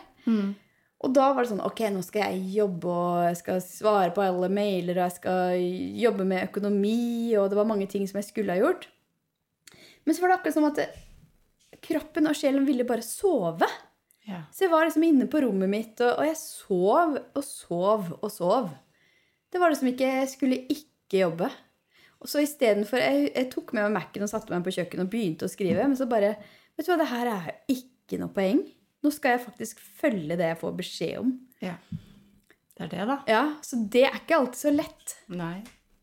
Og da var det sånn Ok, nå skal jeg jobbe, og jeg skal svare på alle mailer, og jeg skal jobbe med økonomi, og det var mange ting som jeg skulle ha gjort. Men så var det akkurat som at kroppen og sjelen ville bare sove. Ja. Så jeg var liksom inne på rommet mitt, og, og jeg sov og sov og sov. Det var liksom ikke Jeg skulle ikke jobbe. Og så istedenfor jeg, jeg tok med meg Mac-en og satte meg på kjøkkenet og begynte å skrive. Men så bare Vet du hva, det her er jo ikke noe poeng. Nå skal jeg faktisk følge det jeg får beskjed om. ja. Det er det, da. Ja, Så det er ikke alltid så lett. Nei.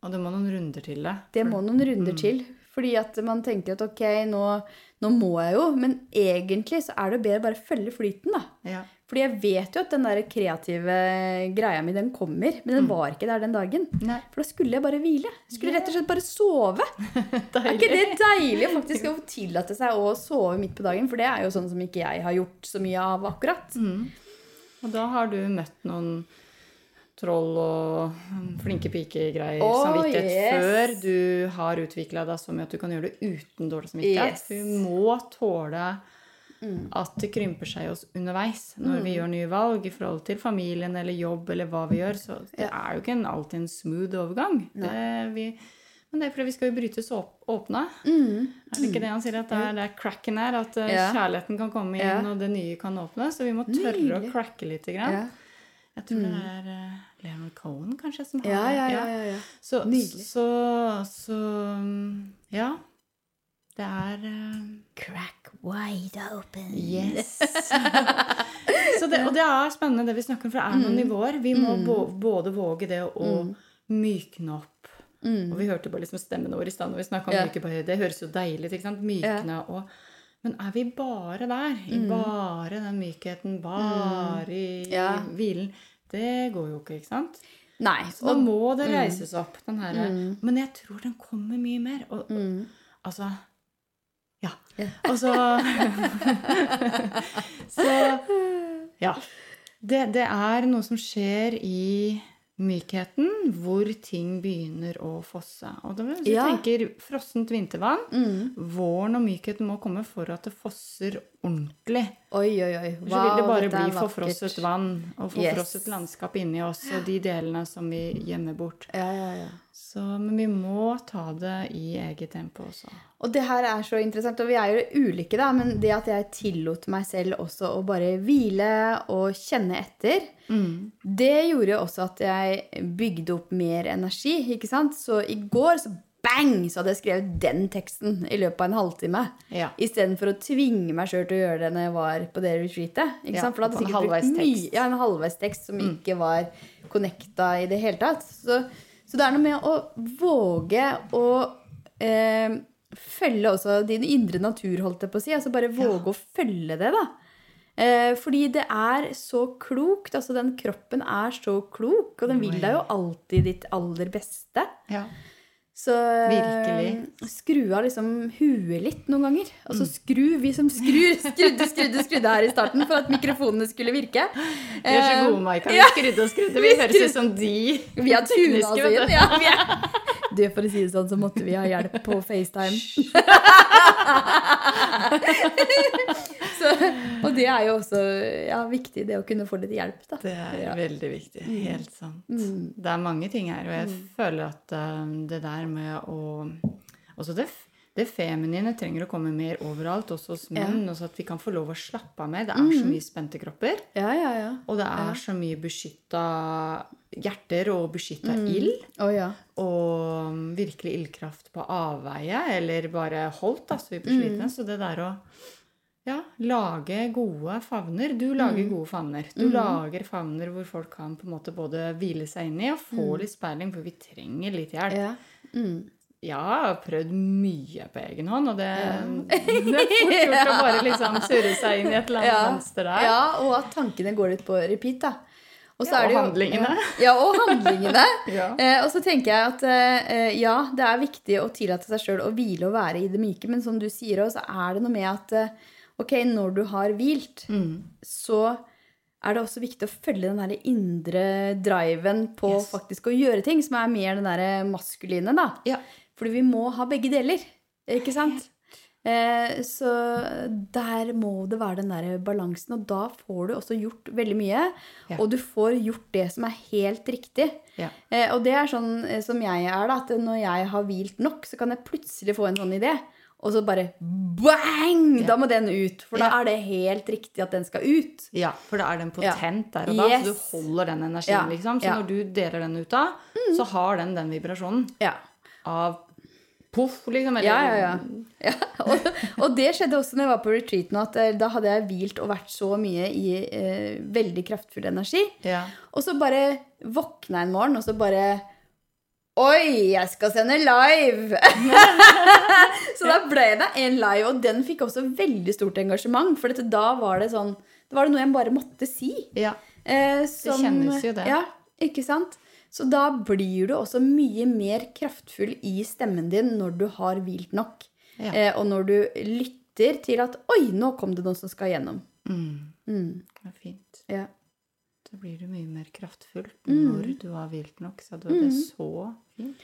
Og det må noen runder til det. Det må noen runder til. Fordi at man tenker at ok, nå, nå må jeg jo. Men egentlig så er det bedre bare følge flyten, da. Ja. Fordi jeg vet jo at den der kreative greia mi, den kommer. Men den var ikke der den dagen. Nei. For da skulle jeg bare hvile. Jeg yeah. rett og slett bare sove. Er ikke det deilig faktisk å få tillate seg å sove midt på dagen? For det er jo sånn som ikke jeg har gjort så mye av akkurat. Og da har du møtt noen troll og flinke pike-greier Oh, samvittighet yes. før du har utvikla deg så mye at du kan gjøre det uten dårlig samvittighet. Yes. Vi må tåle at det krymper seg oss underveis når vi gjør nye valg i forhold til familien eller jobb eller hva vi gjør. Så det er jo ikke en, alltid en smooth overgang. Det, vi, men det er fordi vi skal jo brytes åp åpne. Er det ikke det han sier? At det er der cracken her. At eh, Ja. kjærligheten kan komme inn, Ja. og det nye kan åpne. Så vi må tørre å Nydelig. cracke litt. Grann. Ja. Jeg tror det er uh, Leonard Cohen, kanskje, som har Ja, ja, ja, ja, ja. Så, Nydelig. så, så mm, Ja. Det er uh... Crack wide open. Yes. så det, og det er spennende det vi snakker om, for det er noen nivåer. Vi må mm. både våge det å mykne opp. Og vi hørte bare liksom stemmen vår i stad når vi snakka om yeah. myke på høyde. Det høres jo deilig ut. ikke sant? Mykne og Men er vi bare der? I bare den mykheten? Bare i Ja. hvilen? Det går jo ikke, ikke sant? Nei. Så da må det reises opp, den her Men jeg tror den kommer mye mer. Og, og, altså Ja. Og så Så Ja. Det, det er noe som skjer i mykheten, hvor ting begynner å fosse. Og da, hvis du Ja. tenker frossent vintervann mm. Våren og mykheten må komme for at det fosser ordentlig. Oi, oi, oi. Så vil det bare bli forfrosset vann og Yes. forfrosset landskap inni oss og de delene som vi gjemmer bort. Ja, ja, ja. Så, men vi må ta det i eget tempo også. Og det her er så interessant, og vi er jo ulike, da, men det at jeg tillot meg selv også å bare hvile og kjenne etter, det gjorde også at jeg bygde opp mer energi, ikke sant? Så i går så bang, så hadde jeg skrevet den teksten i løpet av en halvtime. Ja. Istedenfor å tvinge meg sjøl til å gjøre det når jeg var på det retreatet. Ikke Ja, sant? For da hadde jeg sikkert brukt mye- Ja, en halvveistekst som ikke var connecta i det hele tatt. Så, så det er noe med å våge å eh, følge også din indre natur, holdt jeg på å si. Altså bare våge å følge det, da. Eh, fordi det er så klokt. Altså den kroppen er så klok, og den vil deg jo alltid ditt aller beste. Ja. Så eh, Virkelig. skru av liksom huet litt noen ganger. Altså skru, vi som skrur, skrudde, skrudde, skrudde her i starten for at mikrofonene skulle virke. Vi er så Eh, gode, Maika. Vi skrudde og skrudde. Vi høres ut som de Vi har tuna oss tekniske, vet inn. Ja, vi er. Du, for å si det sånn, så måtte vi ha hjelp på FaceTime. så, og det er jo også ja, viktig, det å kunne få litt hjelp, da. Det er Ja. veldig viktig. Helt sant. Det er mange ting her, og jeg føler at um, det der med å Også det, det feminine trenger å komme mer overalt, også hos menn, Ja. Også at vi kan få lov å slappe av mer. Det er så mye spente kropper, Ja, ja, ja. og det er så mye beskytta hjerter og beskytta ild. Oh, ja. Og virkelig ildkraft på avveie, eller bare holdt, da, så vi blir slitne. Så det der å ja, lage gode favner. Du lager gode favner. Du lager favner hvor folk kan på en måte både hvile seg inn i og få litt speiling, for vi trenger litt hjelp. ja. Mm. Ja, jeg har prøvd mye på egen hånd, og det, det er fort gjort å bare liksom surre seg inn i et eller annet Ja, mønster der. ja, og at tankene går litt på repeat, da. Og så Ja, det og jo- handlingene. Ja, og handlingene. Ja. Eh, og så tenker jeg at eh, ja, det er viktig å tillate seg sjøl å hvile og være i det myke, men som du sier òg, så er det noe med at eh, ok, når du har hvilt, Mm. så er det også viktig å følge den der indre driven på Yes. faktisk å gjøre ting, som er mer den der maskuline, da. Ja. Fordi vi må ha begge deler, ikke sant? Eh, så der må det være den der balansen, og da får du også gjort veldig mye. Ja. Og du får gjort det som er helt riktig. Ja. Eh, og det er sånn eh, som jeg er, da, at når jeg har hvilt nok, så kan jeg plutselig få en sånn idé. Og så bare bang! Da må den ut. For da er det helt riktig at den skal ut. Ja, for da er den potent der og da, så du holder den energien, liksom. Så. Mm. når du deler den ut da, så har den den vibrasjonen Ja. av poff, liksom. Eller, Ja, ja, ja. ja. Og, og det skjedde også når jeg var på retreat nå, at eh, da hadde jeg hvilt og vært så mye i eh, veldig kraftfull energi. Ja. Og så bare våkna jeg en morgen, og så bare Oi, jeg skal sende live! så da ble det en live, og den fikk også veldig stort engasjement. For dette, da var det sånn Det var det noe jeg bare måtte si. ja. Eh, som, kjennes jo det. Ja, ikke sant? Så da blir du også mye mer kraftfull i stemmen din når du har hvilt nok. Ja. Eh, og når du lytter til at Oi, nå kom det noen som skal gjennom. Mm. Mm, Det er fint. ja. Da blir du mye mer kraftfull Mm. når du har hvilt nok. Så det er så fint.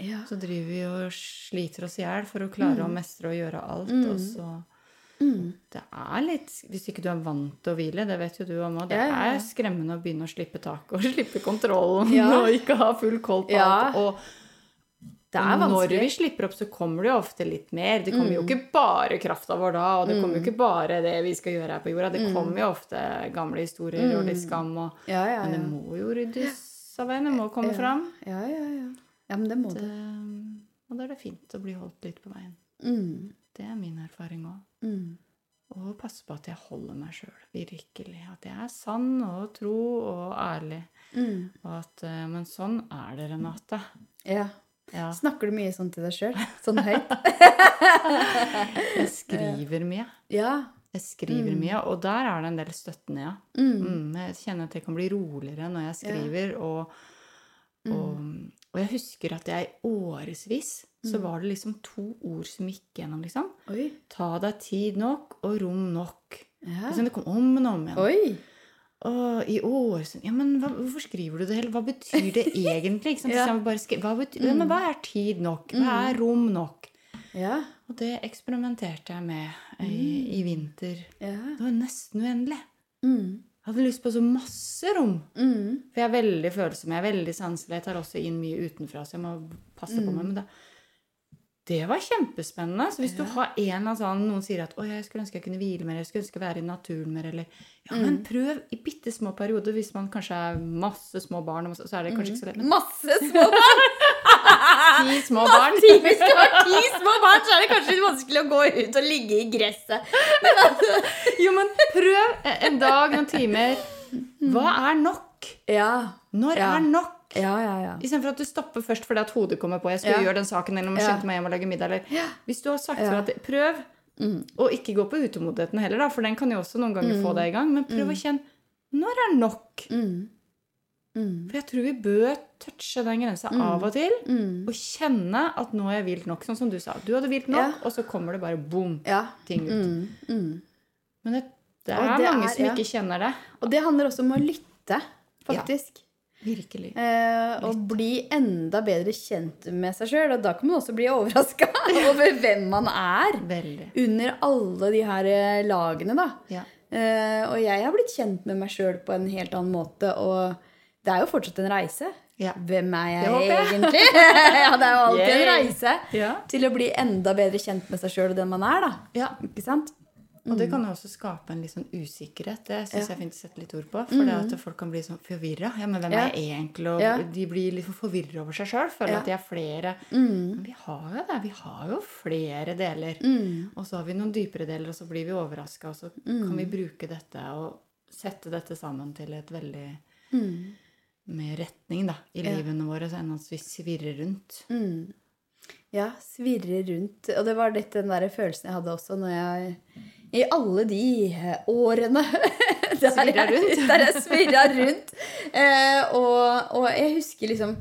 ja. Så driver vi og sliter oss i hjel for å klare å mestre og gjøre alt, og så Mm. Det er litt Hvis ikke du er vant til å hvile, det vet jo du om òg, det Ja, ja, ja. er skremmende å begynne å slippe taket og slippe kontrollen og ikke ha full koll på Ja. alt. Og Det er når vi slipper opp, så kommer det jo ofte litt mer. Det kommer jo ikke bare krafta vår da, og det kommer jo ikke bare det vi skal gjøre her på jorda. Det kommer jo ofte gamle historier og litt skam og Men det må jo ryddes av veien. Det må komme fram. Ja, ja, ja. Ja, men det må det. og da er det fint å bli holdt litt på veien. Mm. Det er min erfaring òg. Mm. Og passe på at jeg holder meg sjøl, virkelig. At jeg er sann og tro og ærlig. Mm. Og at, eh, men sånn er det, Renate. Ja. Ja, Snakker du mye sånn til deg sjøl? Sånn høyt? jeg skriver mye. Ja. Jeg skriver mye, og der er det en del støttende, ja. Mm. Mm, jeg kjenner at jeg kan bli roligere når jeg skriver, og, og, og jeg husker at jeg i årevis så var det liksom to ord som gikk gjennom, liksom. Oi. Ta deg tid nok og rom nok. Ja. Liksom det kom om og om igjen. Oi. Og i år så, Ja, men hva, hvorfor skriver du det? Eller hva betyr det egentlig? Liksom. Ja. Så bare skri- hva, betyr, ja, men hva er tid nok? Hva er rom nok? Ja. Og det eksperimenterte jeg med i, i vinter. Ja. Det var nesten uendelig. Mm. Jeg hadde lyst på så masse rom. Mm. For jeg er veldig følsom, jeg er veldig sanselig. Jeg tar også inn mye utenfra, så jeg må passe på meg. Men det, det var kjempespennende. Så hvis du har en eller sånn Noen sier at 'Å, jeg skulle ønske jeg kunne hvile mer', jeg skulle ønske å være i naturen mer', eller Ja, men prøv i bitte små perioder. Hvis man kanskje er masse små barn, så så er det kanskje ikke så lett. Men Masse små barn! ti små barn Hvis du har ti små barn, så er det kanskje litt vanskelig å gå ut og ligge i gresset. Jo, men prøv en dag, noen timer. Hva er nok? Ja. Når Ja. er nok? Ja, ja, ja. Istedenfor at du stopper først fordi at hodet kommer på. jeg skulle Ja. gjøre den saken, eller må Ja. skynde meg hjem og lage middag. Eller. Hvis du har sagt for at prøv, og ikke gå på utålmodigheten heller, da, for den kan jo også noen ganger få deg i gang, men prøv å kjenne når er nok? Mm. Mm. For jeg tror vi bør touche den grensa av og til, Mm. og kjenne at nå er jeg vilt nok. Sånn som du sa. Du hadde vilt nok, Ja. og så kommer det bare boom, Ja. ting ut. Mm. Mm. Men det, det er det mange er- som ja. ikke kjenner det. Og det handler også om å lytte, faktisk. Virkelig. Eh, og bli enda bedre kjent med seg sjøl. Og da kan man også bli overraska over hvem man er Veldig. under alle de her eh, lagene, da. Ja. Eh, og jeg har blitt kjent med meg sjøl på en helt annen måte, og det er jo fortsatt en reise. Ja. Hvem er jeg jeg. egentlig? ja, det er jo alltid en reise Ja. til å bli enda bedre kjent med seg sjøl og den man er, da. ja. Ikke sant? Og det kan jo også skape en litt sånn usikkerhet. Det syns Mm. Mm. jeg er fint å sette litt ord på. For det at folk kan bli sånn forvirra. Ja, men hvem er jeg egentlig? Og de blir litt forvirra over seg sjøl. Føler at de er flere. Mm. Men vi har jo det. Vi har jo flere deler. Mm. Og så har vi noen dypere deler, og så blir vi overraska, og så Mm. kan vi bruke dette og sette dette sammen til et veldig Mm. Mer retning da, i Ja. livene våre enn at vi svirrer rundt. Mm. Ja, svirrer rundt. Og det var litt den der følelsen jeg hadde også når jeg I alle de eh, årene Der Svirra rundt. der jeg svirra rundt. Eh, og, og jeg husker liksom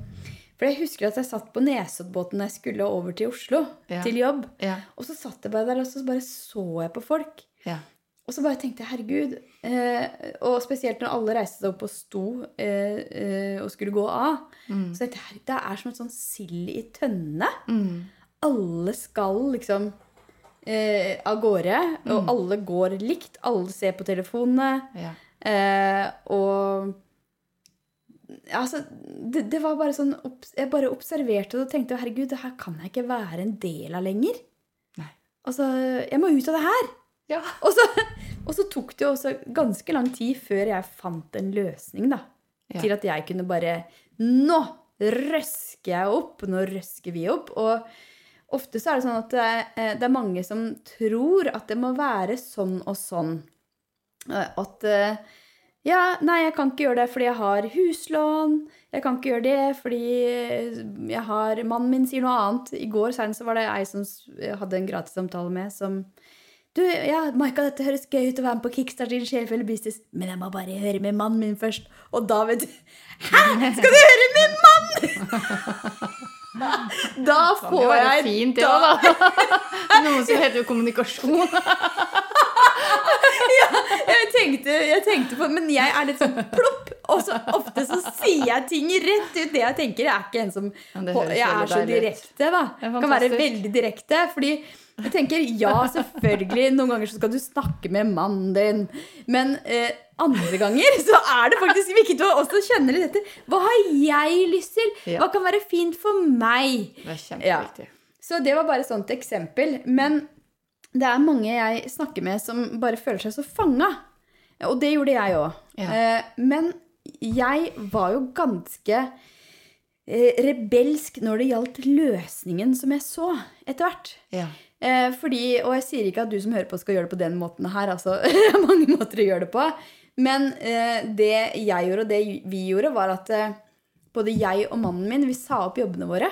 For jeg husker at jeg satt på Nesoddbåten da jeg skulle over til Oslo Ja. til jobb. Ja. Og så satt jeg bare der og så bare så jeg på folk. Ja. Og så bare tenkte jeg, herregud eh, Og spesielt når alle reiste seg opp og sto eh, eh, og skulle gå av. Mm. Så det jeg, det er som et sånn sild i tønne. Mm. Alle skal liksom eh, av gårde, Mm. og alle går likt. Alle ser på telefonene. Ja. Eh, og altså, det, det var bare sånn Jeg bare observerte det og tenkte herregud, det her kan jeg ikke være en del av lenger. Nei. Altså, jeg må ut av det her. Ja. Og så, og så tok det jo også ganske lang tid før jeg fant en løsning, da. Ja. Til at jeg kunne bare Nå røsker jeg opp. Nå røsker vi opp. Og ofte så er det sånn at det er, eh, det er mange som tror at det må være sånn og sånn. Eh, At eh, ja, nei, jeg kan ikke gjøre det fordi jeg har huslån. Jeg kan ikke gjøre det fordi jeg har Mannen min sier noe annet. I går så var det ei som hadde en gratissamtale med, som Du, ja, Maika, dette høres gøy ut å være med på Kickstart in sjelfulle business, men jeg må bare høre med mannen min først. Og da, vet du Hæ! Skal du høre med mannen?! Da får jeg fint, det òg, da. Noe som heter jo kommunikasjon. jeg tenkte, jeg tenkte på Men jeg er litt sånn plopp. Og så ofte så sier jeg ting rett ut det jeg tenker. Jeg er ikke en som Ja, Jeg er så direkte, da. Kan være veldig direkte. Fordi jeg tenker ja, selvfølgelig, noen ganger så skal du snakke med mannen din. Men eh, andre ganger så er det faktisk viktig å også kjenne litt etter. Hva har jeg lyst til? Hva kan være fint for meg? Det er kjempeviktig. Så det var bare et sånt eksempel. Men det er mange jeg snakker med som bare føler seg så fanga. Og det gjorde jeg òg. Ja. Men jeg var jo ganske eh, rebelsk når det gjaldt løsningen som jeg så etter hvert. Ja. Eh, fordi, og jeg sier ikke at du som hører på skal gjøre det på den måten her. Altså, mange måter å gjøre det på. Men eh, det jeg gjorde, og det vi gjorde, var at eh, både jeg og mannen min vi sa opp jobbene våre.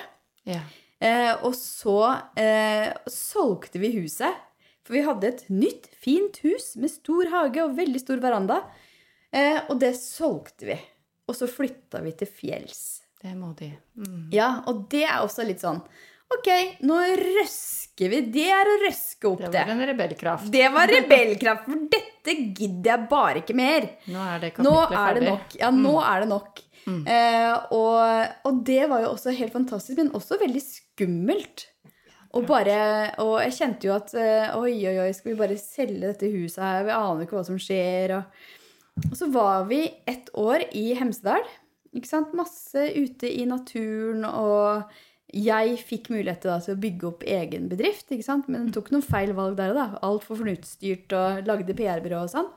Ja. Eh, og så eh, solgte vi huset. For vi hadde et nytt, fint hus med stor hage og veldig stor veranda. Eh, og det solgte vi. Og så flytta vi til fjells. Det må de. Mm. Ja, og det er også litt sånn Ok, nå røsker vi. Det er å røske opp Det det. var en rebellkraft. Det var rebellkraft, for dette gidder jeg bare ikke mer. Nå er det Nå er det nok. Ja, nå er det nok. Eh, og, og det var jo også helt fantastisk, men også veldig skummelt. Og, bare, og jeg kjente jo at eh, oi, oi, oi, skal vi bare selge dette huset her? Vi aner ikke hva som skjer. Og, og så var vi ett år i Hemsedal. Ikke sant? Masse ute i naturen, og jeg fikk mulighet da, til å bygge opp egen bedrift. ikke sant? Men tok noen feil valg der òg, da. Altfor fornuftsstyrt og lagde PR-byrå og sånn.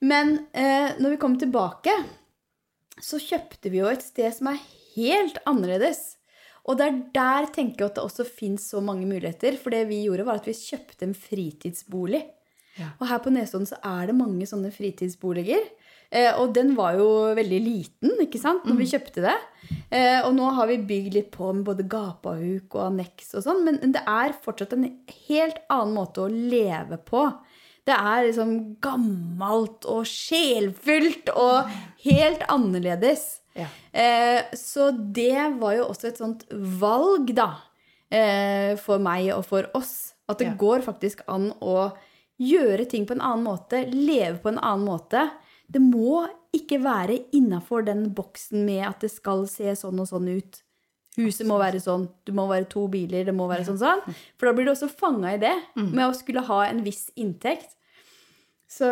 Men eh, når vi kom tilbake, så kjøpte vi jo et sted som er helt annerledes. Og det er der tenker jeg at det også fins så mange muligheter. For det vi gjorde, var at vi kjøpte en fritidsbolig. Ja. Og her på Nesodden så er det mange sånne fritidsboliger. Eh, og den var jo veldig liten ikke sant, når vi kjøpte det. Eh, og nå har vi bygd litt på med både gapahuk og anneks og sånn, men det er fortsatt en helt annen måte å leve på. Det er liksom gammelt og sjelfullt og helt annerledes. Ja. Eh, så det var jo også et sånt valg, da, eh, for meg og for oss. At det Ja. går faktisk an å gjøre ting på en annen måte, leve på en annen måte. Det må ikke være innafor den boksen med at det skal se sånn og sånn ut. Huset må være sånn, det må være to biler, det må være sånn sånn. For da blir du også fanga i det, med å skulle ha en viss inntekt. Så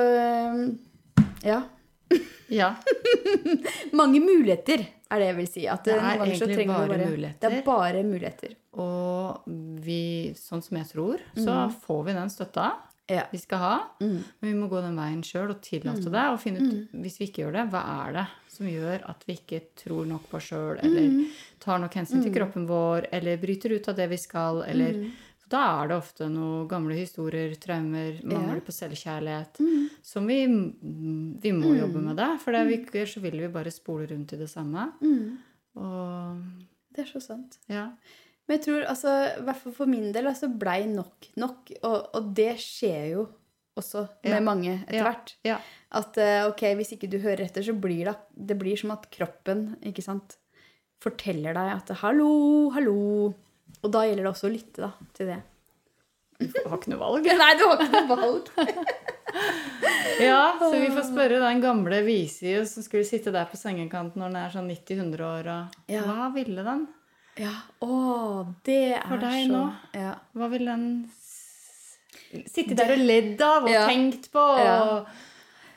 ja. Ja. Mange muligheter er det jeg vil si. At Det er ganger så egentlig bare, bare, muligheter. Det er bare muligheter. Og vi, sånn som jeg tror, så får vi den støtta Ja. vi skal ha. Men vi må gå den veien sjøl og tillate det. Og finne ut, hvis vi ikke gjør det, hva er det som gjør at vi ikke tror nok på oss sjøl, eller tar nok hensyn til kroppen vår, eller bryter ut av det vi skal, eller Da er det ofte noen gamle historier, traumer, mangel på selvkjærlighet, som vi, vi må jobbe med det. For det vi ikke gjør, så vil vi bare spole rundt i det samme. Og Det er så sant. ja. Men jeg tror, altså, i hvert fall for min del, altså, blei nok nok. Og, og det skjer jo også med Ja. mange etter hvert. Ja. At eh, ok, hvis ikke du hører etter, så blir det, det blir som at kroppen ikke sant, forteller deg at 'hallo, hallo'. Og da gjelder det også å lytte da, til det. Du har ikke noe valg. Nei, du har ikke noe valg. Ja, så vi får spørre den gamle vise som skulle sitte der på sengekanten når den er sånn 90-100 år. Og Ja. Hva ville den? Ja, å, det er For deg så nå? Ja. Hva vil den sitte der og ledd av og Ja. tenkt på? Og...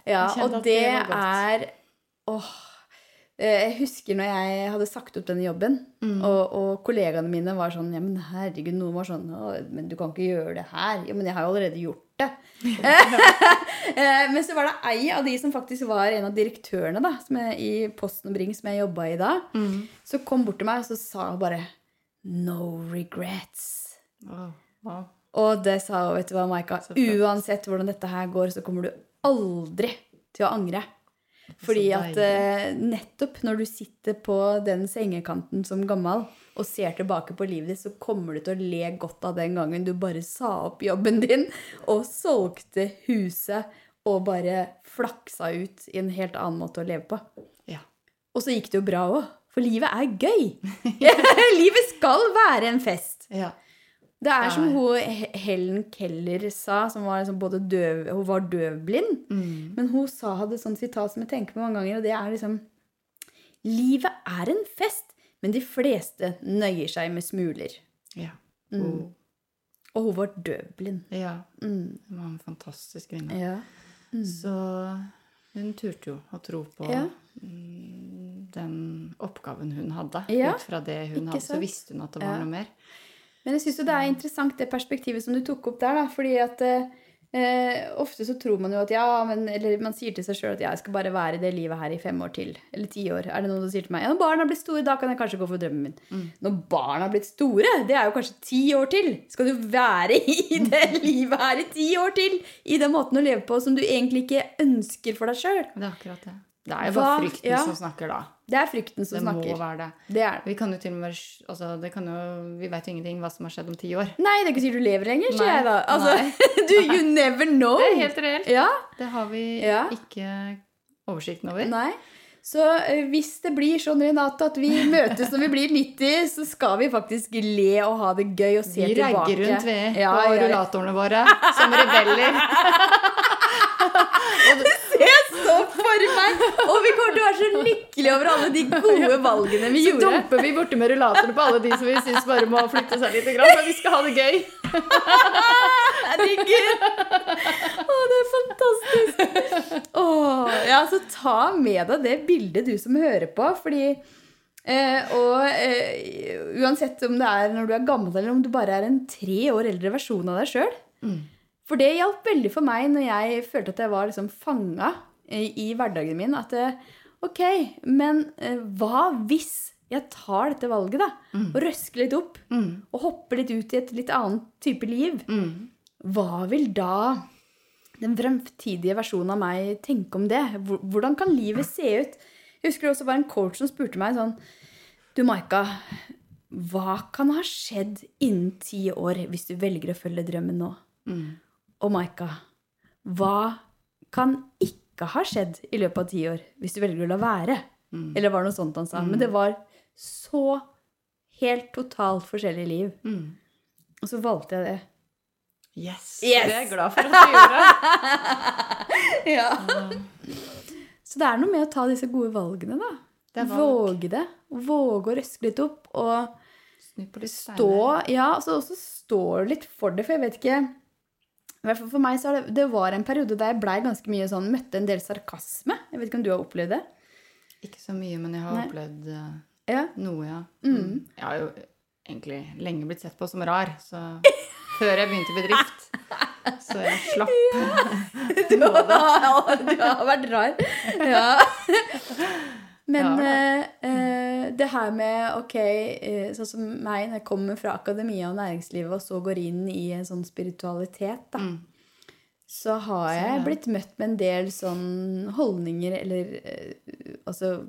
Ja. Og det er Åh. Eh, Jeg husker når jeg hadde sagt opp denne jobben, og, og kollegaene mine var sånn Ja, men herregud, noen var sånn Men du kan ikke gjøre det her. Ja, men jeg har jo allerede gjort det. Eh, men så var det ei av de som faktisk var en av direktørene da, som jeg, i Posten og Bring, som jeg jobba i da, Mm. så kom bort til meg og så sa hun bare No regrets. Wow. wow. Og det sa hun, vet du hva, Maika. Uansett hvordan dette her går, så kommer du aldri til å angre. Fordi at eh, nettopp når du sitter på den sengekanten som gammel og ser tilbake på livet ditt, så kommer du til å le godt av den gangen du bare sa opp jobben din og solgte huset og bare flaksa ut i en helt annen måte å leve på. Ja. Og så gikk det jo bra òg. For livet er gøy. livet skal være en fest. ja. Det er som hun Helen Keller sa, som var liksom både døv Hun var døvblind. Mm. Men hun sa hadde et sånt sitat som jeg tenker på mange ganger, og det er liksom Livet er en fest, men de fleste nøyer seg med smuler. ja. Mm. Oh. Og hun var døvblind. ja. Mm. Hun var en fantastisk kvinne. Ja. Så hun turte jo å tro på Ja. mm, den oppgaven hun hadde. Ja, Ut fra det hun ikke hadde, så visste hun at det var noe mer. Men jeg syns jo det er interessant det perspektivet som du tok opp der, da. Fordi at eh, eh, ofte så tror man jo at ja, men Eller man sier til seg sjøl at ja, jeg skal bare være i det livet her i fem år til. Eller ti år. Er det noen som sier til meg ja, når barna blir store, da kan jeg kanskje gå for drømmen min. Mm. Når barna har blitt store, det er jo kanskje ti år til. Skal du være i det livet her i ti år til? I den måten å leve på som du egentlig ikke ønsker for deg sjøl. Det er akkurat det. Det er jo Hva- bare frykten ja. som snakker da. Det er frykten som Det snakker. må være det. Det det. Vi kan jo til og med altså, det kan jo, Vi vet jo ingenting hva som har skjedd om ti år. Nei, det er ikke sikkert du lever lenger, sier jeg da. Altså, du, you never know. Det er helt reelt. Ja, Det har vi Ja. ikke oversikten over. Nei. Så eh, hvis det blir sånn Renate, at vi møtes når vi blir 90, så skal vi faktisk le og ha det gøy og se Vi tilbake. ragger rundt ved Ja, på rullatorene våre som rebeller. Jeg så for meg! Og vi kommer til å være så lykkelige over alle de gode valgene vi Så gjorde. dumper vi borte med rullatorene på alle de som vi syns bare må flytte seg litt, men vi skal ha det gøy. Herregud! Å, det er fantastisk. Å, ja, så ta med deg det bildet, du som hører på, fordi eh, Og eh, uansett om det er når du er gammel, eller om du bare er en tre år eldre versjon av deg sjøl. For det hjalp veldig for meg når jeg følte at jeg var liksom fanga i, i hverdagen min. At eh, ok, men eh, hva hvis jeg tar dette valget, da? Og røsker litt opp? Og hopper litt ut i et litt annet type liv? Hva vil da den fremtidige versjonen av meg tenke om det? Hvordan kan livet se ut? Jeg husker det også var en coach som spurte meg sånn Du, Maika, hva kan ha skjedd innen ti år hvis du velger å følge drømmen nå? Og Maika, hva kan ikke ha skjedd i løpet av ti år hvis du velger å la være? Eller var det noe sånt han sa? Men det var så helt totalt forskjellig liv. Og så valgte jeg det. Yes. Yes. Det er jeg glad for at du gjorde. Ja. Så det er noe med å ta disse gode valgene, da. Det. Våge det. Våge å røske litt opp. Og stå Ja, Ja, så også stå litt for det, for jeg vet ikke for meg så det, det var en periode der jeg blei ganske mye sånn, møtte en del sarkasme. Jeg vet ikke om du har opplevd det? Ikke så mye, men jeg har Nei. opplevd eh, Ja. noe, ja. Mm. Jeg har jo egentlig lenge blitt sett på som rar, så før jeg begynte i bedrift. Så jeg slapp. Du har, du har vært rar. Ja. Men Ja, eh, eh, det her med ok, eh, sånn som meg, når jeg kommer fra akademia og næringslivet og så går inn i en sånn spiritualitet, da, Mm. så har Så, jeg blitt møtt med en del sånn holdninger eller eh, altså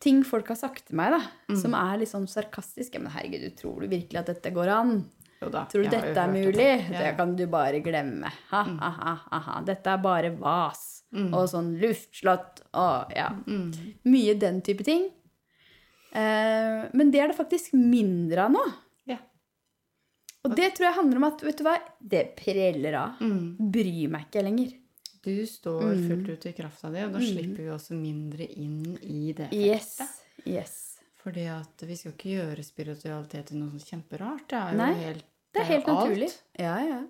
Ting folk har sagt til meg, da, Mm. som er litt sånn sarkastiske. Men herregud, du tror du virkelig at dette går an? Da. Tror du dette er mulig? Det. det. Det kan du bare glemme. Ha, ha, ha, ha. Dette er bare vas. Og sånn luftslott og ja. Mye den type ting. Eh, men det er det faktisk mindre av nå. Ja. Og det tror jeg handler om at vet du hva, det preller av. Mm. Bryr meg ikke lenger. Du står Mm. fullt ut i krafta di, og da slipper vi også mindre inn i det Yes. feltet. yes. Fordi at vi skal ikke gjøre spiritualitet til noe sånn kjemperart. Det er jo Nei, helt Det er helt naturlig. Ja, ja.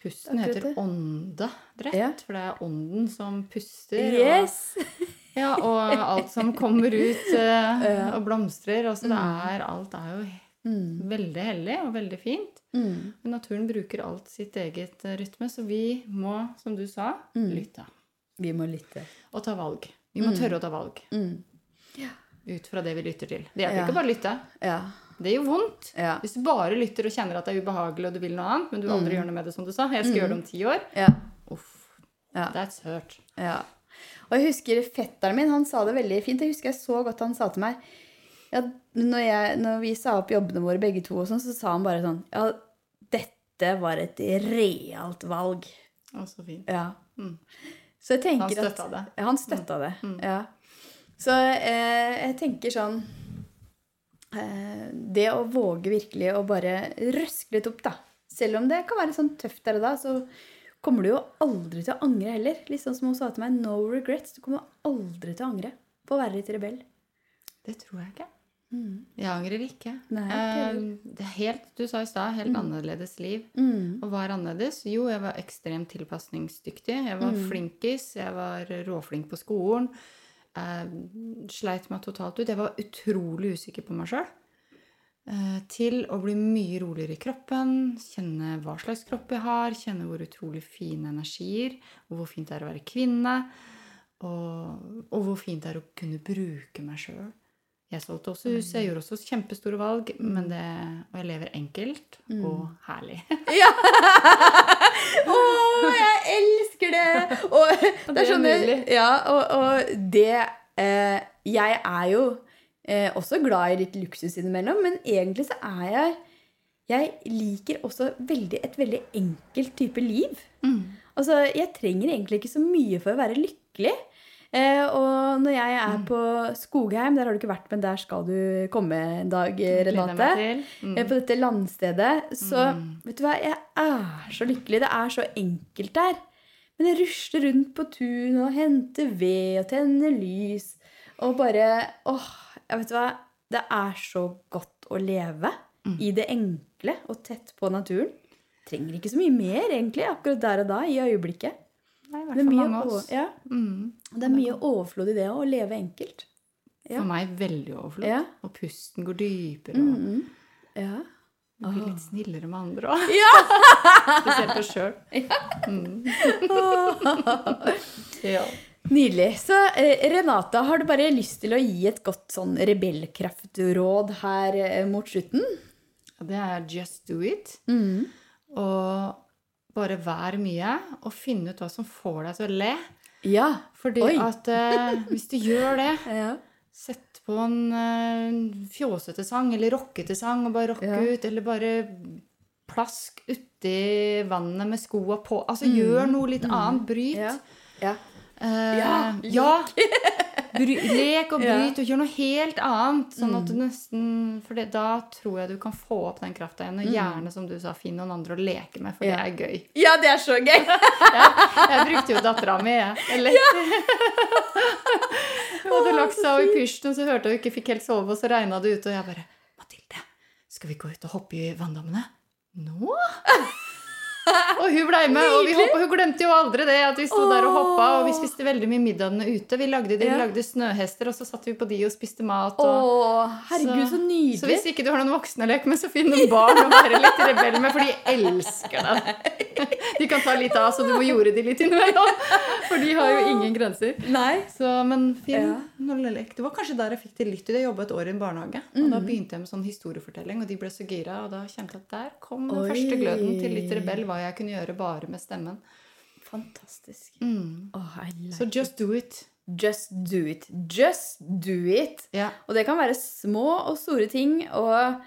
Pusten heter åndedrett, Ja. for det er ånden som puster. Yes! Og, ja, og alt som kommer ut eh, og blomstrer. Altså det er, alt er jo Mm. veldig hellig og veldig fint. Mm. Men naturen bruker alt sitt eget eh, rytme, så vi må, som du sa, Mm. lytte. Vi må lytte. Og ta valg. Vi må tørre å ta valg. Mm. Ut fra det vi lytter til. Det hjelper Ja. ikke bare å lytte. Ja. Det gjør vondt. Ja. Hvis du bare lytter og kjenner at det er ubehagelig, og du vil noe annet, men du aldri gjør noe med det, som du sa. Jeg skal gjøre det om ti år. Ja. Uff. Ja. That's hurt. Ja. Og jeg husker fetteren min, han sa det veldig fint. Jeg husker jeg så godt han sa til meg ja, når, jeg, når vi sa opp jobbene våre begge to, og sånn, så sa han bare sånn Ja, dette var et realt valg. Å, så fint. Ja. Mm. Så jeg tenker Han støtta at, det. Han støtta det. Ja. Så eh, jeg tenker sånn Det å våge virkelig å bare røske litt opp, da. Selv om det kan være sånn tøft der og da, så kommer du jo aldri til å angre heller. Litt sånn som hun sa til meg, no regrets. Du kommer aldri til å angre på å være litt rebell. Det tror jeg ikke. Jeg angrer ikke. Nei, ikke eh, det er helt, du sa i stad, helt annerledes liv. Mm. Og hva er annerledes? Jo, jeg var ekstremt tilpasningsdyktig. Jeg var Mm. flinkis. Jeg var råflink på skolen. Jeg sleit meg totalt ut. Jeg var utrolig usikker på meg sjøl. Til å bli mye roligere i kroppen, kjenne hva slags kropp jeg har, kjenne hvor utrolig fine energier, og hvor fint det er å være kvinne, og, og hvor fint det er å kunne bruke meg sjøl. Jeg solgte også huset, jeg gjorde også kjempestore valg, men det, og jeg lever enkelt og herlig. Å, jeg elsker det! Og det er sånn. Ja, og, og det eh, Jeg er jo eh, også glad i litt luksus innimellom, men egentlig så er jeg Jeg liker også veldig, et veldig enkelt type liv. Altså, jeg trenger egentlig ikke så mye for å være lykkelig. Eh, og når jeg er på Skogheim, der har du ikke vært, men der skal du komme en dag, Renate. Mm. Eh, På dette landstedet. Så vet du hva, jeg er så lykkelig. Det er så enkelt der. Men jeg rusler rundt på tun og henter ved og tenner lys. Og bare Åh, jeg vet hva. Det er så godt å leve i det enkle og tett på naturen. Trenger ikke så mye mer, egentlig, akkurat der og da, i øyeblikket. Nei, i hvert er fall mange av oss. ja, Mm. det er mye overflod i det å leve enkelt. Ja. For meg veldig overflod. Ja. Og pusten går dypere. Og Mm. Ja. Man blir litt snillere med andre òg. Ja! Spesielt oss sjøl. Ja. Nydelig. Så eh, Renata, har du bare lyst til å gi et godt sånn rebellkraftråd her eh, mot slutten? Det er just do it. Mm. Og bare vær mye, og finne ut hva som får deg til å le. Ja. Fordi Oi. at eh, hvis du gjør det, ja. sett på en eh, fjåsete sang eller rockete sang og bare rocke Ja. ut, eller bare plask uti vannet med skoa på. Altså gjør noe litt annet. Bryt. Mm. Ja. ja. Uh, Ja, ja. Lek og Ja. Mm. bryt og gjør noe helt annet. Sånn at du nesten For det, da tror jeg du kan få opp den krafta igjen. Og gjerne, som du sa, finn noen andre å leke med, for Mm. Ja. det er gøy. Ja, det er så gøy! Jeg brukte jo dattera mi, jeg. Hun hadde lagt seg i pysjen, så hørte hun ikke fikk helt sove, og så regna det ute, og jeg bare Mathilde, skal vi gå ut og hoppe i vanndammene? Nå? Og hun ble med, og vi hoppet, hun glemte jo aldri det at vi sto der og hoppa, og vi spiste veldig mye middagene ute. Vi lagde, de, Ja. lagde snøhester, og så satt vi på de og spiste mat. Og, herregud, så så nydelig. hvis ikke du har noen voksne å leke med, så finn noen barn å være litt rebell med, for de elsker deg. De kan ta litt av, så du må jorde de litt innimellom. For de har jo ingen grenser. Nei. Så, men finn Ja. noe lek. Det var kanskje der jeg fikk til litt. ut. Jeg jobba et år i en barnehage. Og Mm. da begynte jeg med sånn historiefortelling, og de ble så gira. Og da kjente jeg at der kom den Oi. første gløden til litt rebell, hva jeg kunne gjøre bare med stemmen. Fantastisk. Mm. Oh, like Så just do it. Just do it. Just do it. Yeah. Og det kan være små og store ting. Og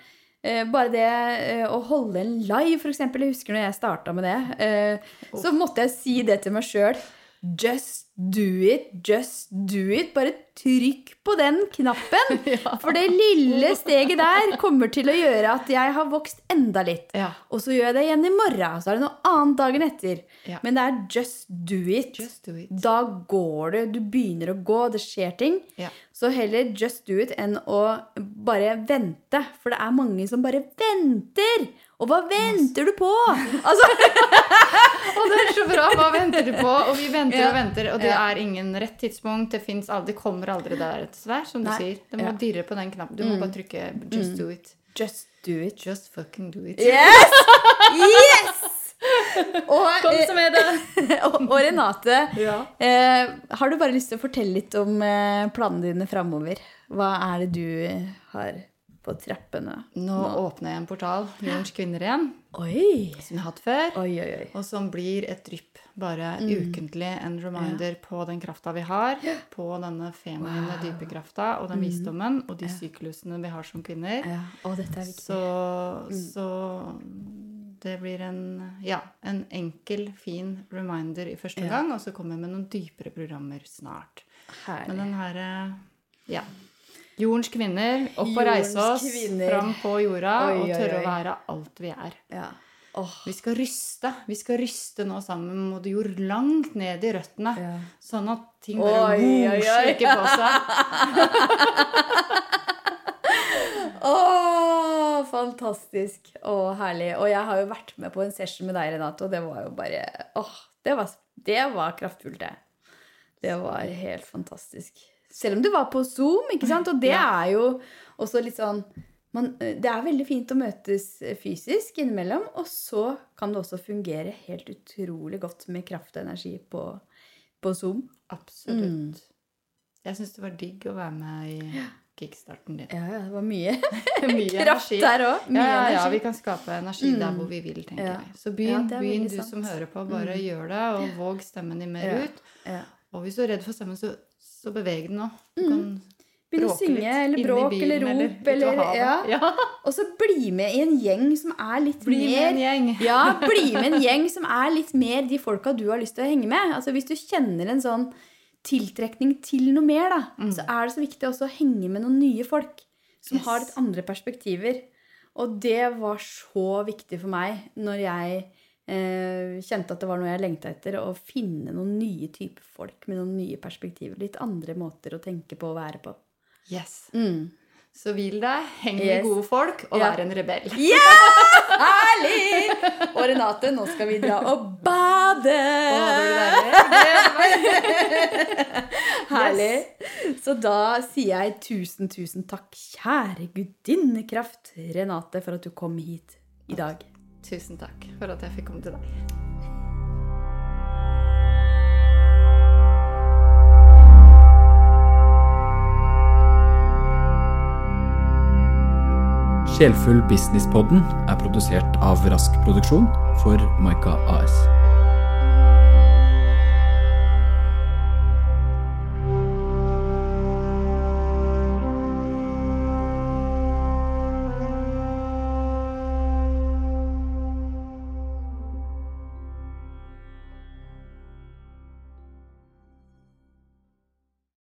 eh, bare det eh, å holde en live, eksempel. Jeg husker når jeg starta med det. Eh, så måtte jeg si det til meg sjøl. Just do it, just do it. Bare trykk på den knappen. For det lille steget der kommer til å gjøre at jeg har vokst enda litt. Ja. Og så gjør jeg det igjen i morgen, så er det noe annet dagen etter. Ja. Men det er just do it. Just do it. Da går det. Du begynner å gå, det skjer ting. Ja. Så heller just do it enn å bare vente. For det er mange som bare venter. Og hva venter du på? Altså, og det er så bra! Hva venter du på? Og vi venter og venter, og det er ingen rett tidspunkt. Det, aldri, det kommer aldri der dessverre, som du Nei. sier. Du må Ja. Mm. dirre på den knappen. Du må bare trykke 'just do it'. just do it. Just fucking do it. Yes! Yes! Og, som med det! og, og Renate, Ja. eh, har du bare lyst til å fortelle litt om eh, planene dine framover? Hva er det du eh, har på trappene? Nå åpner jeg en portal, Jordens kvinner igjen, Oi! som jeg har hatt før. Oi, oi. Og som blir et drypp. Bare Mm. ukentlig en reminder på den krafta vi har. På denne feminine, dype krafta og den visdommen og de syklusene vi har som kvinner. Mm. Ja. Å, dette er viktig. Så, så det blir en, ja, en enkel, fin reminder i første Ja. gang. Og så kommer jeg med noen dypere programmer snart. Men Herlig. den herre Ja. Jordens kvinner. Opp og reise oss kvinner. fram på jorda Oi, og tørre oi. å være alt vi er. Ja. Oh. Vi skal ryste. Vi skal ryste nå sammen mot jord langt ned i røttene. Ja. Sånn at ting bare ikke på seg. oh, fantastisk. Åh, herlig. Og jeg har jo vært med på en session med deg, Renate, og det var jo bare Åh, det var, det var kraftfullt, det. Det var helt fantastisk. Selv om du var på Zoom, ikke sant? Og det Ja. er jo også litt sånn man, Det er veldig fint å møtes fysisk innimellom, og så kan det også fungere helt utrolig godt med kraft og energi på, på Zoom. Absolutt. Jeg syns det var digg å være med i kickstarten din. Ja, ja, det var mye Mye kraft der òg. Ja, ja, ja, vi kan skape energi der hvor vi vil, tenker Ja. jeg. Så begynn, begynn du sant. som hører på. Bare gjør det, og våg stemmen din mer ut. Ja. Og hvis du er redd for stemmen, så, så beveg den nå. Du kan Begynn å synge, eller bråk, bilen, eller rop, ute eller ja. ja. Og så bli med i en gjeng som er litt Bli med en gjeng. Ja, bli med en gjeng som er litt mer de folka du har lyst til å henge med. Altså Hvis du kjenner en sånn tiltrekning til noe mer, da, så er det så viktig også å henge med noen nye folk som Yes. har litt andre perspektiver. Og det var så viktig for meg når jeg kjente at det var noe jeg lengta etter. Å finne noen nye typer folk med noen nye perspektiver. Litt andre måter å tenke på og være på. Yes. Mm. Så hvil deg, heng Yes. gode folk, og Ja. vær en rebell. Ja! Herlig! Og Renate, nå skal vi dra og bade! Herlig. Så da sier jeg tusen, tusen takk, kjære gudinnekraft Renate, for at du kom hit i dag. Tusen takk for at jeg fikk komme til deg. Sjelfull Businesspodden er produsert av Rask Produksjon for Maika AS.